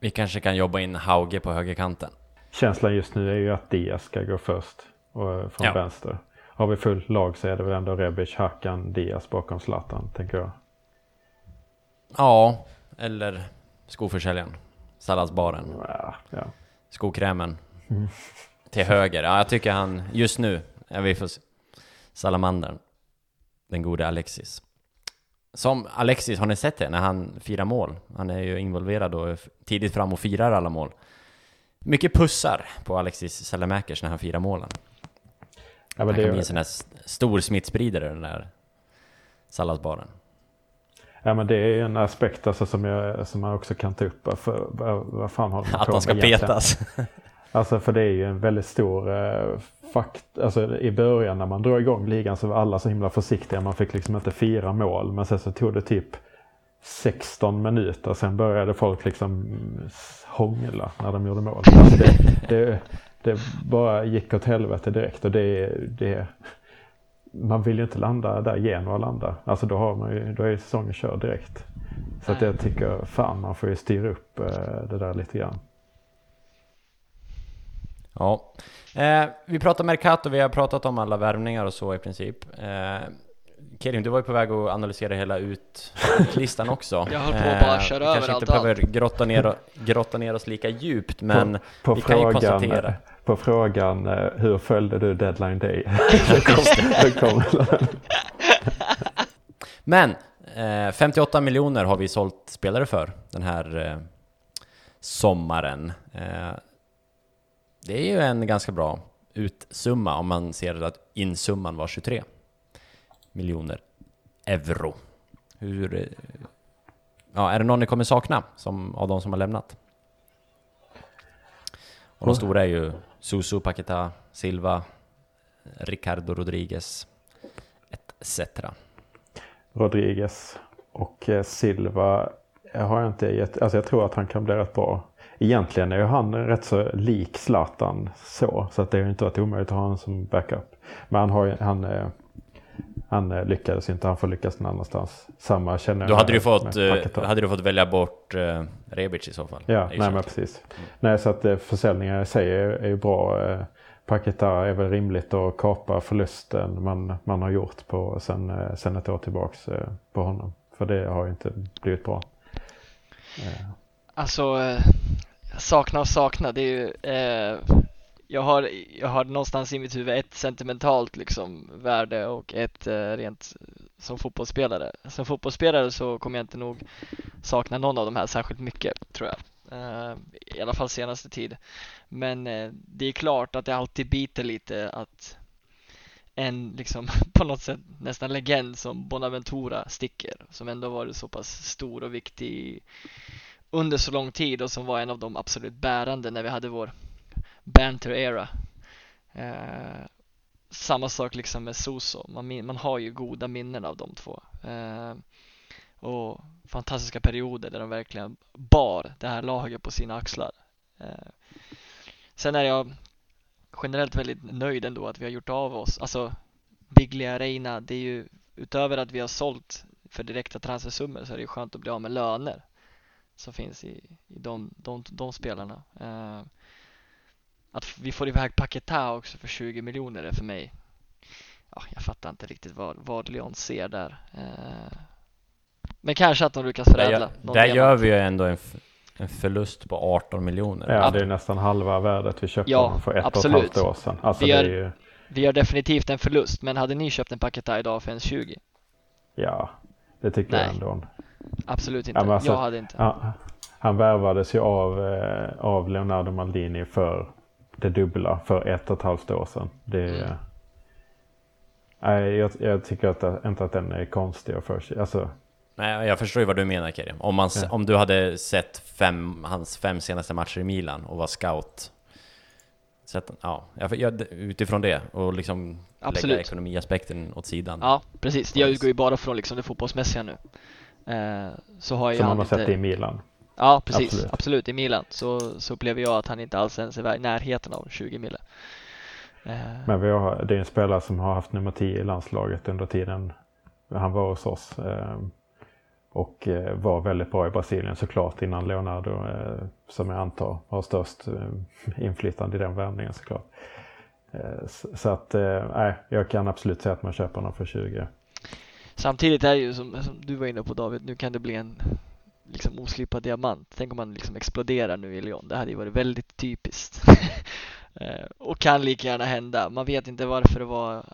Vi kanske kan jobba in Hauge på högerkanten. Känslan just nu är ju att Diaz ska gå först och, från ja. vänster. Har vi fullt lag så är det väl ändå Rebic, Hakan, Diaz bakom Zlatan, tänker jag. Ja, eller skoförsäljaren. Salladsbaren. Ja, ja. Skokrämen. Mm. Till höger. Ja, jag tycker han, just nu, ja, vi får se. Salamandern. Den gode Alexis. Som Alexis, har ni sett det? När han firar mål. Han är ju involverad och tidigt fram och firar alla mål. Mycket pussar på Alexis Salamakers när han firar målen. Ja, han kan bli en sån här stor smittspridare den där salladsbaren. Ja men det är en aspekt alltså, som, jag, som man också kan ta upp. För, vad, fan har Att han ska petas. Alltså för det är ju en väldigt stor eh, fakt. Alltså i början när man drog igång ligan så var alla så himla försiktiga. Man fick liksom inte fira mål. Men sen så tog det typ 16 minuter. Sen började folk liksom hångla när de gjorde mål. Alltså det, det, det bara gick åt helvete direkt och det, det man vill ju inte landa där Genoa landar. Alltså då, har man ju, då är säsongen körd direkt. Så att jag tycker fan man får ju styra upp eh, det där lite grann. Ja. Eh, vi pratar Mercato, vi har pratat om alla värvningar och så i princip. Eh, Kerim, du var ju på väg att analysera hela utlistan också. Jag höll på att bara Eh, köra vi över kanske allt inte behöver grotta ner, och- grotta ner oss lika djupt, men på, vi kan ju konstatera. på frågan eh, hur följde du deadline day? Kom- Men eh, 58 miljoner har vi sålt spelare för den här eh, sommaren. Det är ju en ganska bra utsumma om man ser att insumman var 23 miljoner euro. Hur... eh, Ja, är det någon ni kommer sakna som, av de som har lämnat? Och de stora är ju Susu, Paqueta, Silva, Ricardo Rodriguez etc. Rodriguez och eh, Silva jag har jag inte gett, alltså jag tror att han kan bli rätt bra. Egentligen är ju han rätt så lik Zlatan så, så att det har ju inte varit omöjligt att ha honom som backup. Men han, har, han, eh, han eh, lyckades inte, han får lyckas någon annanstans. Samma känner jag Då hade du fått, eh, hade du fått välja bort eh, Rebic i så fall. Ja, är nej men precis. Nej, så att försäljningar i sig är, är ju bra. Paquetá är väl rimligt att kapa förlusten man, man har gjort på sen, sen ett år tillbaks på honom. För det har ju inte blivit bra. Alltså, sakna och sakna, det är ju eh, jag, har, jag har någonstans i mitt huvud ett sentimentalt liksom värde och ett eh, rent som fotbollsspelare. Som fotbollsspelare så kommer jag inte nog sakna någon av de här särskilt mycket, tror jag. Eh, I alla fall senaste tid. Men eh, det är klart att det alltid biter lite att en liksom på något sätt nästan legend som Bonaventura sticker, som ändå varit så pass stor och viktig under så lång tid och som var en av de absolut bärande när vi hade vår banter era. Eh, samma sak liksom med Soso, man, man har ju goda minnen av de två. Eh, och fantastiska perioder där de verkligen bar det här laget på sina axlar. Eh, sen är jag generellt väldigt nöjd ändå att vi har gjort av oss. Alltså Biglia Reina, det är ju utöver att vi har sålt för direkta transfersummor så är det ju skönt att bli av med löner som finns i, i de, de, de spelarna. Eh, att vi får iväg Paketa också för 20 miljoner är för mig, ja, jag fattar inte riktigt vad, vad Leon ser där. Eh, men kanske att de lyckas Där, förädla. gör, där diamant. gör vi ju ändå en, en förlust på 18 miljoner. ja, det är nästan halva värdet vi köpte Ja, för ett och absolut. ett halvt år sedan. Alltså Vi det är- är ju, Vi gör definitivt en förlust, men hade ni köpt en Paketa idag för en 20? ja, det tycker Nej. jag ändå. Absolut inte. Ja, alltså- jag hade inte. Ja, han värvades ju av, eh, av Leonardo Maldini för det dubbla för ett och ett halvt år sedan. Det, Mm. nej, jag, jag tycker att, inte att den är konstig och för sig. Alltså, Nej, jag förstår ju vad du menar Kerim. Om, man, Ja. om du hade sett fem, hans fem senaste matcher i Milan och var scout. Sett, ja, jag, jag, utifrån det och liksom lägga Absolut. ekonomiaspekten åt sidan. Ja, precis. Jag utgår ju bara från liksom det fotbollsmässiga nu. Eh, så har som han man har sett inte... i Milan. Ja, precis. Absolut. Absolut. I Milan så, så upplever jag att han inte alls ens är i närheten av 20 mille. Eh, Men vi har, det är en spelare som har haft nummer 10 i landslaget under tiden han var hos oss. Eh, och var väldigt bra i Brasilien såklart innan Leonardo, som jag antar har störst inflytande i den värvningen såklart. Så, att, nej, jag kan absolut säga att man köper honom för 20. Samtidigt är det ju som, som du var inne på David, nu kan det bli en liksom oslipad diamant. Tänk om han liksom exploderar nu i Lyon. Det hade ju varit väldigt typiskt. Eh, och kan lika gärna hända. Man vet inte varför det var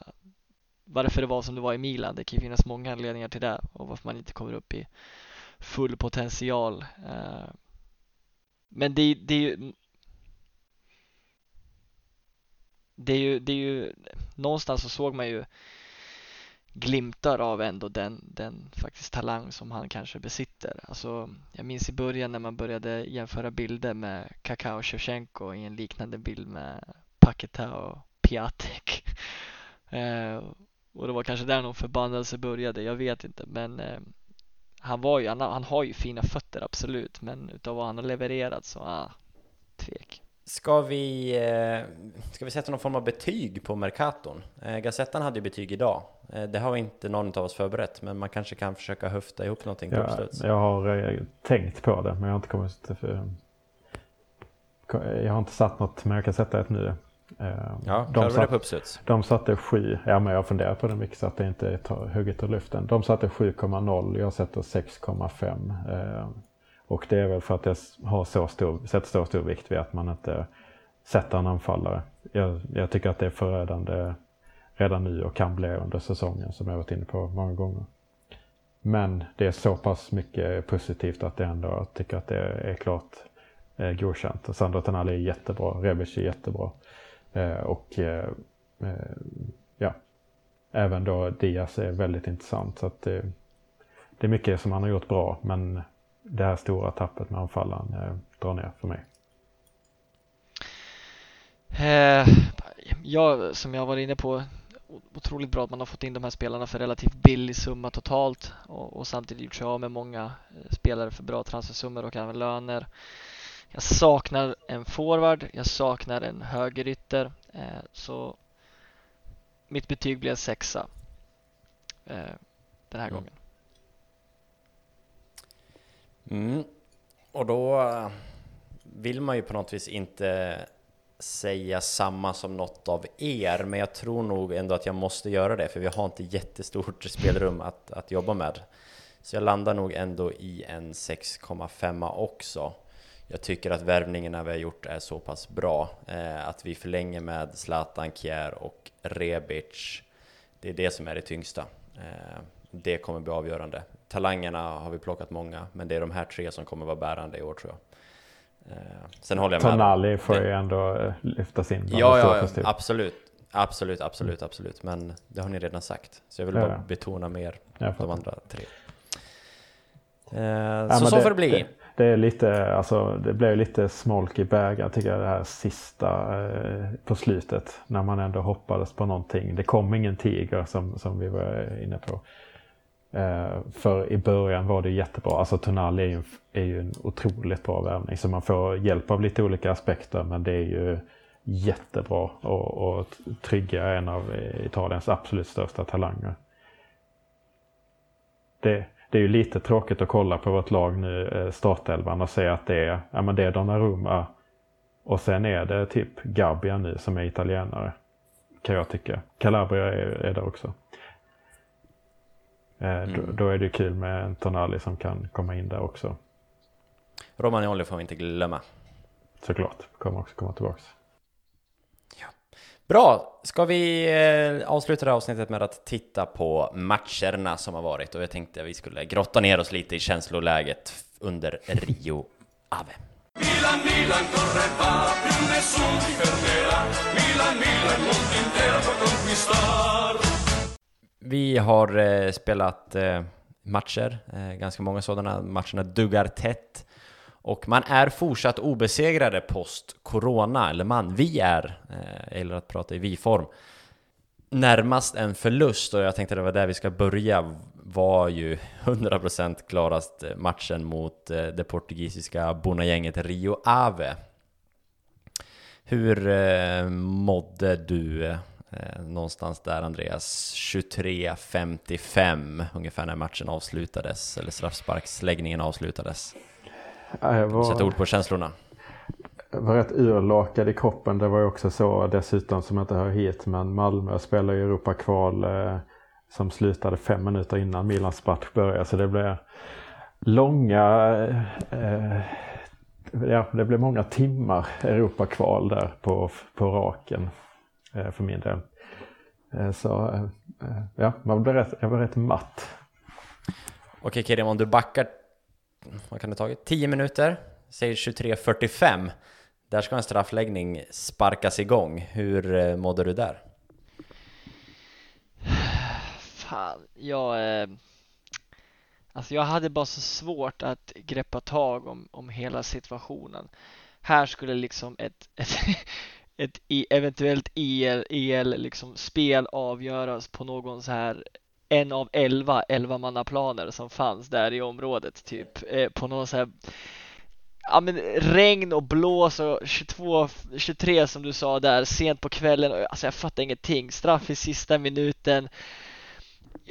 varför det var som det var i Milan. Det kan ju finnas många anledningar till det och varför man inte kommer upp i full potential. Eh, men det, det är ju det är ju, det är ju någonstans så såg man ju glimtar av ändå den, den faktiskt talang som han kanske besitter. Alltså, jag minns i början när man började jämföra bilder med Kaká och Shevchenko i en liknande bild med Paketa och Piatek. Eh, och det var kanske där någon förbannelse började, jag vet inte. Men eh, han, var ju, han, han har ju fina fötter absolut, men utav vad han har levererat så, ah, tvek. Ska vi, eh, ska vi sätta någon form av betyg på Mercaton? Eh, Gazettan hade ju betyg idag. Eh, det har inte någon av oss förberett, men man kanske kan försöka höfta ihop någonting på uppstuds. jag har tänkt på det men jag har inte kommit för, Jag har inte satt något men jag kan sätta ett nu. Ja, de, vi det satt, på uppstuds? de satte 7, ja men jag funderar på det mycket så att det inte är hugget ur luften. De satte 7,0, jag sätter 6,5. Och det är väl för att jag har så stor, sätter så stor vikt vid att man inte sätter en anfallare. Jag, jag tycker att det är förödande redan nu och kan bli under säsongen som jag varit inne på många gånger. Men det är så pass mycket positivt att jag ändå tycker att det är klart eh, godkänt. Sandro Tonali är jättebra, Rebic är jättebra. Eh, och eh, eh, ja, även då Diaz är väldigt intressant. Så att eh, det är mycket som han har gjort bra men det här stora tappet med anfallaren eh, drar ner för mig. Eh, ja, som jag var inne på, otroligt bra att man har fått in de här spelarna för relativt billig summa totalt och, och samtidigt gjort sig av med många eh, spelare för bra transfersummor och även löner. Jag saknar en forward, jag saknar en högerytter, eh, så mitt betyg blir en sexa eh, den här Mm. gången. Mm. Och då eh, vill man ju på något vis inte säga samma som något av er, men jag tror nog ändå att jag måste göra det, för vi har inte jättestort spelrum att, att jobba med. Så jag landar nog ändå i en 6,5 också. Jag tycker att värvningarna vi har gjort är så pass bra. Eh, att vi förlänger med Zlatan, Kjär och Rebic. Det är det som är det tyngsta. Eh, det kommer bli avgörande. Talangerna har vi plockat många, men det är de här tre som kommer vara bärande i år tror jag. Eh, sen håller jag med. Tonali får ju ändå eh, lyftas in Ja, ja, festivt. absolut. Absolut, absolut, absolut. Men det har ni redan sagt. Så jag vill Ja, bara ja. betona mer Jag de andra tre. Eh, Ja, så så det- får det bli. Det, det är lite, alltså det blev lite smolk i bägaren tycker jag det här sista eh, på slutet. När man ändå hoppades på någonting. Det kom ingen tiger som, som vi var inne på. Eh, för i början var det jättebra. Alltså Tonali är ju, en- är ju en otroligt bra värvning. Så man får hjälp av lite olika aspekter. Men det är ju jättebra. Och, och trygga en av Italiens absolut största talanger. Det, det är ju lite tråkigt att kolla på vårt lag nu, eh, startelvan, och se att det är, ja, men det är Donnarumma och sen är det typ Gabbia nu som är italienare. Kan jag tycka. Calabria är, är det också. Eh, då, Mm. då är det kul med en Tonali som kan komma in där också. Romagnoli får vi inte glömma. Såklart. Kommer också komma tillbaks. Bra, ska vi eh, avsluta det här avsnittet med att titta på matcherna som har varit och jag tänkte att vi skulle grotta ner oss lite i känsloläget under Rio Ave. Milan, Milan corre va, più nessuno ti fermerà. Milan, Milan, il mondo intero può conquistar. Vi har eh, spelat eh, matcher, eh, ganska många sådana. Matcherna duggar tätt. Och man är fortsatt obesegrade post corona, eller man, vi är, eh, jag gillar att prata i vi-form, närmast en förlust och jag tänkte det var där vi ska börja var ju 100% klarast eh, matchen mot eh, det portugisiska bonnagänget Rio Ave. Hur eh, mådde du eh, någonstans där Andreas? 23.55 ungefär när matchen avslutades, eller straffsparksläggningen avslutades. Ja, Jag Sätt var, ord på känslorna. jag var rätt urlakad i kroppen. Det var ju också så dessutom som inte hör hit. Men Malmö spelar ju Europa-kval eh, som slutade fem minuter innan Milans match började. Så det blev långa, eh, ja det blev många timmar Europa-kval där på, på raken eh, för min del. Eh, så eh, eh, ja, man blev rätt, jag var rätt matt. Okej Kirim, om du backar, vad kan det tagit? 10 minuter? Säger 23.45. Där ska en straffläggning sparkas igång. Hur eh, mådde du där? Fan, jag... Eh, alltså jag hade bara så svårt att greppa tag om, om hela situationen. Här skulle liksom ett, ett, ett e, eventuellt EL, EL liksom spel avgöras på någon så här en av elva elvamannaplaner som fanns där i området typ eh, på någon så här ja men regn och blås och 22, 23 som du sa där sent på kvällen. och Alltså jag fattar ingenting. Straff i sista minuten.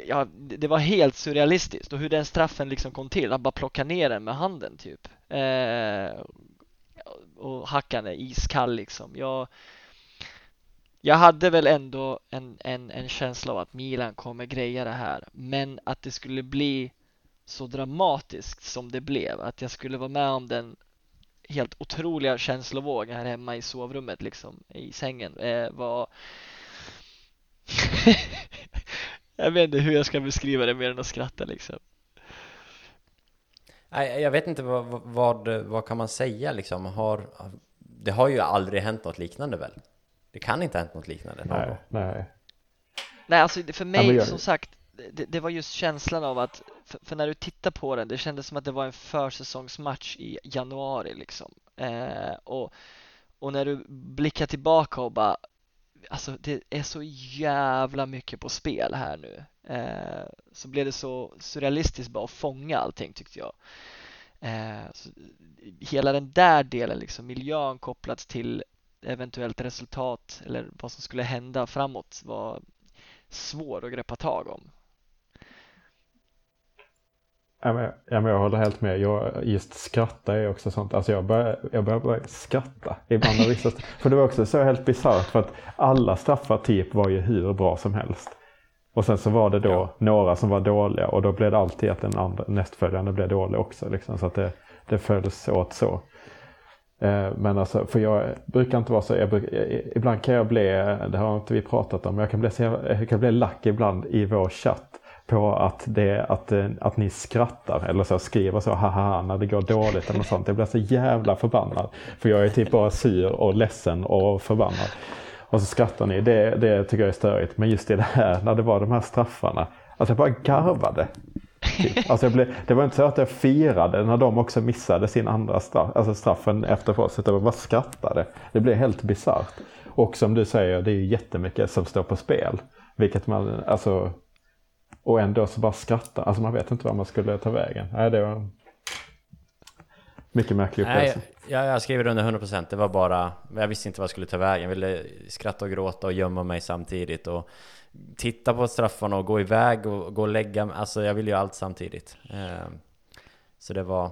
Ja, det det var helt surrealistiskt och hur den straffen liksom kom till. Han bara plockade ner den med handen typ. Eh, och hackan är iskall liksom. Jag, jag hade väl ändå en, en, en känsla av att Milan kommer greja det här. Men att det skulle bli så dramatiskt som det blev. Att jag skulle vara med om den helt otroliga känslovågen här hemma i sovrummet liksom i sängen eh, var Jag vet inte hur jag ska beskriva det mer än att skratta liksom. Nej, jag vet inte vad, vad- vad, kan man säga liksom? Har, det har ju aldrig hänt något liknande väl? Det kan inte ha hänt något liknande någon Nej, gång. nej. Nej, alltså för mig men jag- som sagt, det, det var just känslan av att, för, för när du tittar på den, det kändes som att det var en försäsongsmatch i januari liksom. Eh, och, och när du blickar tillbaka och bara, alltså det är så jävla mycket på spel här nu. Eh, så blev det så surrealistiskt bara att fånga allting tyckte jag. Eh, så, hela den där delen, liksom miljön kopplat till eventuellt resultat eller vad som skulle hända framåt var svår att greppa tag om. Ja, men, ja, men jag håller helt med. Jag, just skratta är också sånt. Alltså jag börjar, jag börjar bara skratta ibland. Vissa, för det var också så helt bisarrt för att alla straffar typ var ju hur bra som helst. Och sen så var det då några som var dåliga och då blev det alltid att den andra, nästföljande blev dålig också. Liksom, så att det, det följdes åt så. Eh, Men alltså, för jag brukar inte vara så, jag brukar, ibland kan jag bli, det har inte vi pratat om, men jag kan bli, jag kan bli lack ibland i vår chatt på att, det, att, eh, att ni skrattar eller så skriver så haha när det går dåligt eller något sånt. Jag blir så jävla förbannad. För jag är typ bara sur och ledsen och förbannad. Och så skrattar ni, det, det tycker jag är störigt. Men just i det här, när det var de här straffarna, alltså jag bara garvade. Typ. Alltså jag blev, det var inte så att jag firade när de också missade sin andra straff, alltså straffen efter oss, utan jag bara skrattade. Det blev helt bisarrt. Och som du säger, det är ju jättemycket som står på spel. Vilket man, alltså, och ändå så bara skratta. Alltså man vet inte vad man skulle ta vägen. Nej, det var mycket märklig Nej, upplevelse. jag, jag skriver under 100% Det var bara Jag visste inte vad jag skulle ta vägen Jag ville skratta och gråta och gömma mig samtidigt och Titta på straffarna och gå iväg och gå och lägga mig Alltså jag ville ju allt samtidigt eh, Så det var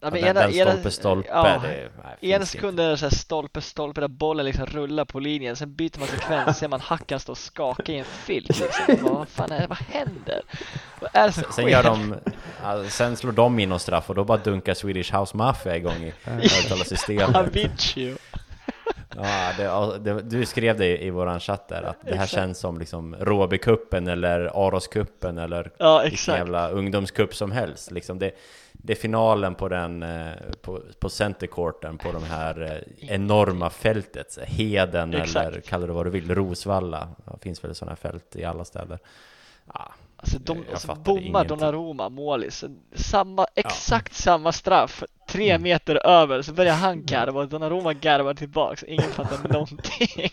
Ja, ja, den, den stolpe stolpe ja, det, nej, finns En inte. sekund är det så här stolpe stolpe där bollen liksom rullar på linjen sen byter man sekvens ser man hackan stå och skaka i en filt liksom. Vad fan är det, vad händer? Vad är det som Sen sker? gör de, ja, sen slår de in någon straff och då bara dunkar Swedish House Mafia igång i högtalarsystemet. Avicii Ja, det, ja, det, du skrev det i våran chatt där, att det här Exakt. känns som liksom Råbycupen eller Aroscupen eller Ja vilken jävla ungdomscup som helst. Liksom det, det är finalen på den, eh, på, på centercourten på de här eh, enorma fältet. så Heden Exakt. eller kalla det vad du vill, Rosvalla. Det finns väl sådana fält i alla städer. Ja, Alltså de alltså, bommar. Donnarumma målis Samma, exakt samma straff Tre meter över så börjar han garva och Donnarumma garvar tillbaks Ingen fattar någonting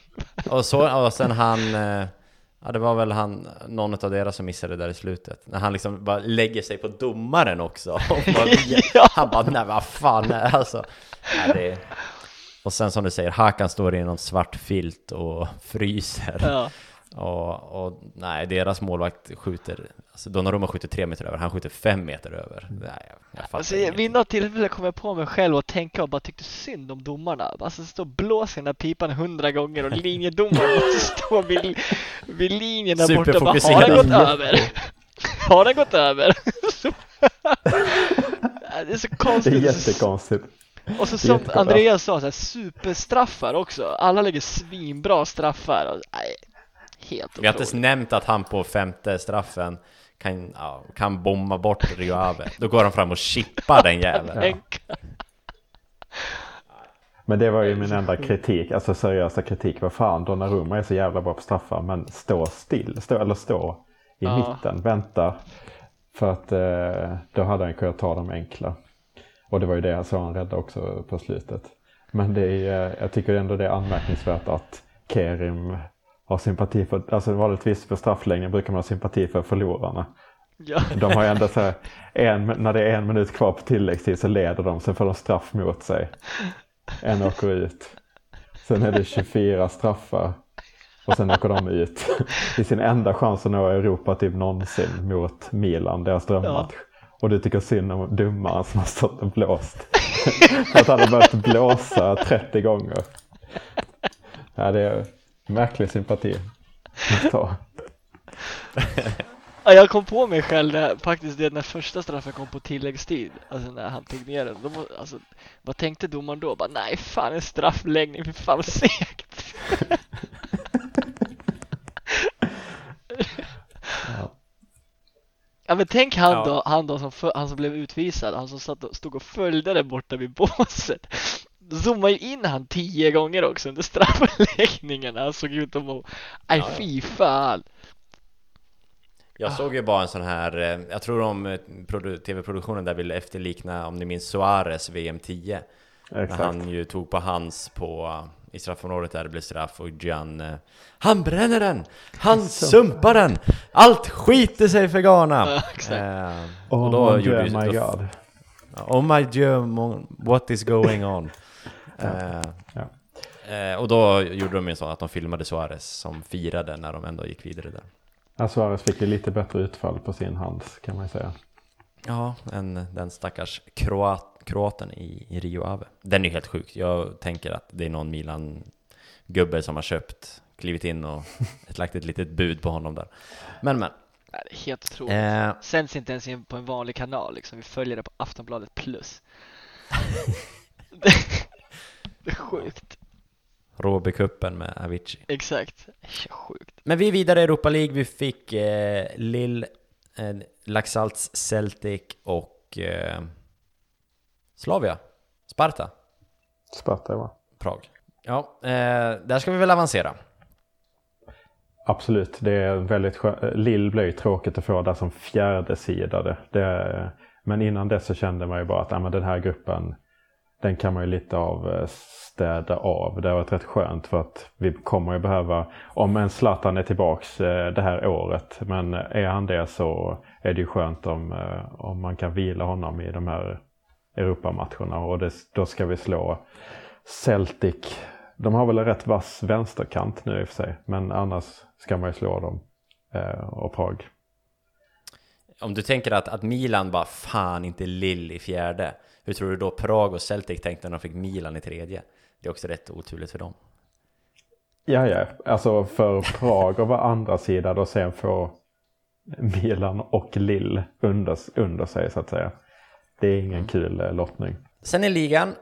Och, så, och sen han, eh, ja det var väl han, någon av deras som missade där i slutet. När han liksom bara lägger sig på domaren också. Bara, Ja. Han bara, nej vad fan, nej, alltså. Ja, det, och sen som du säger, Hakan står i någon svart filt och fryser. Ja, Och, och nej, deras målvakt skjuter, alltså Donnarumma skjuter tre meter över, han skjuter fem meter över. Nej, jag, jag fattar alltså, vid något tillfälle kom jag på mig själv och tänka och bara tyckte synd om domarna Alltså stå och blåsa i den där pipan hundra gånger och linjedomaren måste stå vid, vid linjen där borta och bara, har den gått över? Har den gått över? Det är så Det är konstigt jättekonstigt. Och så som. Andreas sa, så här, superstraffar också. Alla lägger svinbra straffar. Och, nej, helt Vi har inte ens otroligt. nämnt att han på femte straffen kan, ja, kan bomma bort Rio Ave. Då går han fram och chippar den jäveln. Enka. Men det var ju min enda kritik, alltså seriösa kritik. Vad fan, Donnarumma är så jävla bra på straffar, men stå still, stå, eller stå i Ja. mitten, vänta. För att eh, då hade han kunnat ta dem enkla. Och det var ju det jag sa han räddade också på slutet. Men det är, eh, jag tycker ändå det är anmärkningsvärt att Kerim har sympati för, alltså vanligtvis för strafflängden brukar man ha sympati för förlorarna. Ja, De har ändå så här, en, när det är en minut kvar på tilläggstid så leder de, sen får de straff mot sig. En åker ut. Sen är det 24 straffar. Och sen åker de ut. Är sin enda chans att nå Europa typ någonsin mot Milan, deras drömmatch. Och du tycker synd om domaren som har stått och blåst. att han har börjat blåsa 30 gånger. Ja, det är märklig sympati att ta. Ja, jag kom på mig själv när, faktiskt det när första straffen kom på tilläggstid, alltså när han tog ner den. Må- alltså, vad tänkte domaren då? Bara, nej fan en straffläggning, fy fan vad segt. Ja men tänk han Ja. då, han då som, för, han som blev utvisad, han som satt och, stod och följde det borta vid båset. Zoomade ju in han tio gånger också under straffläggningen. Han såg ut att må, nej Ja, fy fan. Jag såg ju bara en sån här, eh, jag tror de eh, produ- TV-produktionen där ville efterlikna, om ni minns Suarez VM 10 När Exakt. han ju tog på hans på, eh, i straffområdet där det blev straff och Gian Han bränner den! Han sumpar den! Allt skiter sig för Ghana! Ja, exakt. Eh, Oh och då my, gjorde God, ju- my då- God. Oh my Dieu, mon- what is going on? Eh, Ja. eh, och då gjorde de ju så att de filmade Suarez som firade när de ändå gick vidare där. Ja, Suarez fick ju lite bättre utfall på sin hand kan man ju säga. Ja, än den stackars kroat, kroaten i, i Rio Ave. Den är ju helt sjuk. Jag tänker att det är någon Milan-gubbe som har köpt, klivit in och lagt ett litet bud på honom där. Men men. Det är helt otroligt. Eh, Sänds inte ens in på en vanlig kanal liksom. Vi följer det på Aftonbladet plus. det, är sjukt. Råbycupen med Avicii. Exakt. Det är så sjukt. Men vi är vidare i Europa League. Vi fick eh, Lill, eh, Laxalts Celtic och eh, Slavia. Sparta. Sparta va? Prag. Ja, eh, där ska vi väl avancera. Absolut, det är väldigt skönt. Lill blev ju tråkigt att få där som fjärde sidade. Det, men innan dess så kände man ju bara att ja, men den här gruppen, den kan man ju lite av eh, städa av. Det har varit rätt skönt för att vi kommer ju behöva, om en Zlatan är tillbaks eh, det här året, men eh, är han det så är det ju skönt om, om man kan vila honom i de här Europamatcherna och det, då ska vi slå Celtic. De har väl en rätt vass vänsterkant nu i och för sig, men annars ska man ju slå dem och Prag. Om du tänker att, att Milan bara fan inte Lill i fjärde. Hur tror du då Prag och Celtic tänkte när de fick Milan i tredje? Det är också rätt oturligt för dem. Ja, ja, alltså för Prag att vara andra sidan och sen få Milan och Lill under, under sig så att säga. Det är ingen kul eh, lottning. Sen i ligan,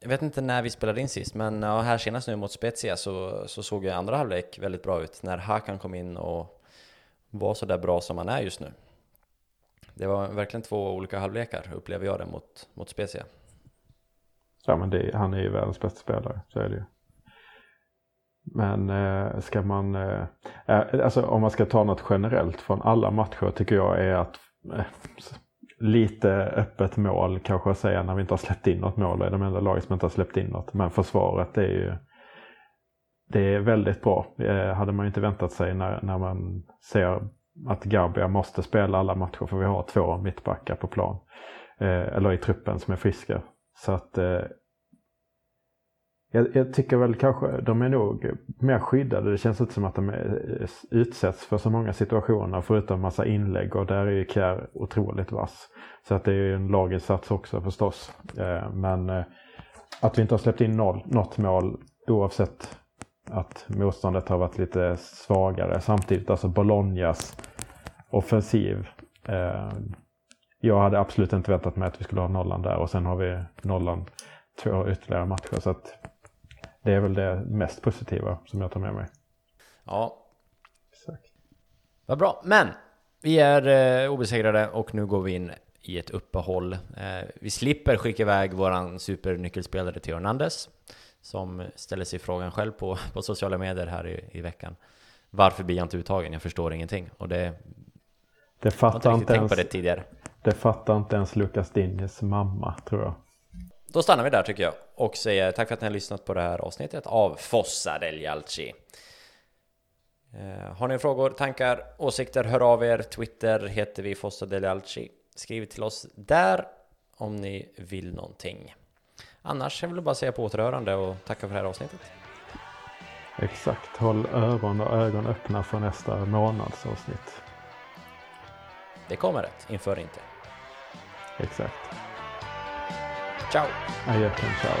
jag vet inte när vi spelade in sist, men här senast nu mot Spezia så, så såg ju andra halvlek väldigt bra ut när Hakan kom in och var så där bra som han är just nu. Det var verkligen två olika halvlekar upplever jag det mot, mot Spezia. Ja, men det, han är ju världens bästa spelare, så är det ju. Men eh, ska man, eh, eh alltså om man ska ta något generellt från alla matcher tycker jag är att eh, lite öppet mål kanske att säga när vi inte har släppt in något mål och är de enda laget som inte har släppt in något. Men försvaret är ju det är väldigt bra. Eh, hade man ju inte väntat sig när, när man ser att Garbia måste spela alla matcher för vi har två mittbackar på plan. Eh, eller i truppen som är friska. Så att eh, jag, jag tycker väl kanske de är nog mer skyddade. Det känns inte som att de är, eh, utsätts för så många situationer förutom massa inlägg och där är ju Kjär otroligt vass. Så att det är ju en laginsats också förstås. Eh, men eh, att vi inte har släppt in noll, något mål oavsett att motståndet har varit lite svagare. Samtidigt alltså Bolognas offensiv. Eh, jag hade absolut inte väntat mig att vi skulle ha nollan där och sen har vi nollan två ytterligare matcher. Så att det är väl det mest positiva som jag tar med mig. Ja, Exakt. Vad bra, men vi är eh, obesegrade och nu går vi in i ett uppehåll. Eh, vi slipper skicka iväg våran supernyckelspelare till Hernandez som ställer sig frågan själv på, på sociala medier här i, i veckan. Varför blir jag inte uttagen? Jag förstår ingenting. Och det, Det fattar inte, ens, det tidigare. det fattar inte ens Lukas Dinjes mamma tror jag. Då stannar vi där tycker jag och säger tack för att ni har lyssnat på det här avsnittet av Fossa del Jalci. Eh, har ni frågor, tankar, åsikter, hör av er. Twitter heter vi Fossa Delialci. Skriv till oss där om ni vill någonting. Annars vill jag bara säga på återhörande och tacka för det här avsnittet. Exakt. Håll öron och ögon öppna för nästa månadsavsnitt. Det kommer ett inför inte. Exakt. Ciao! Adjöken, ciao.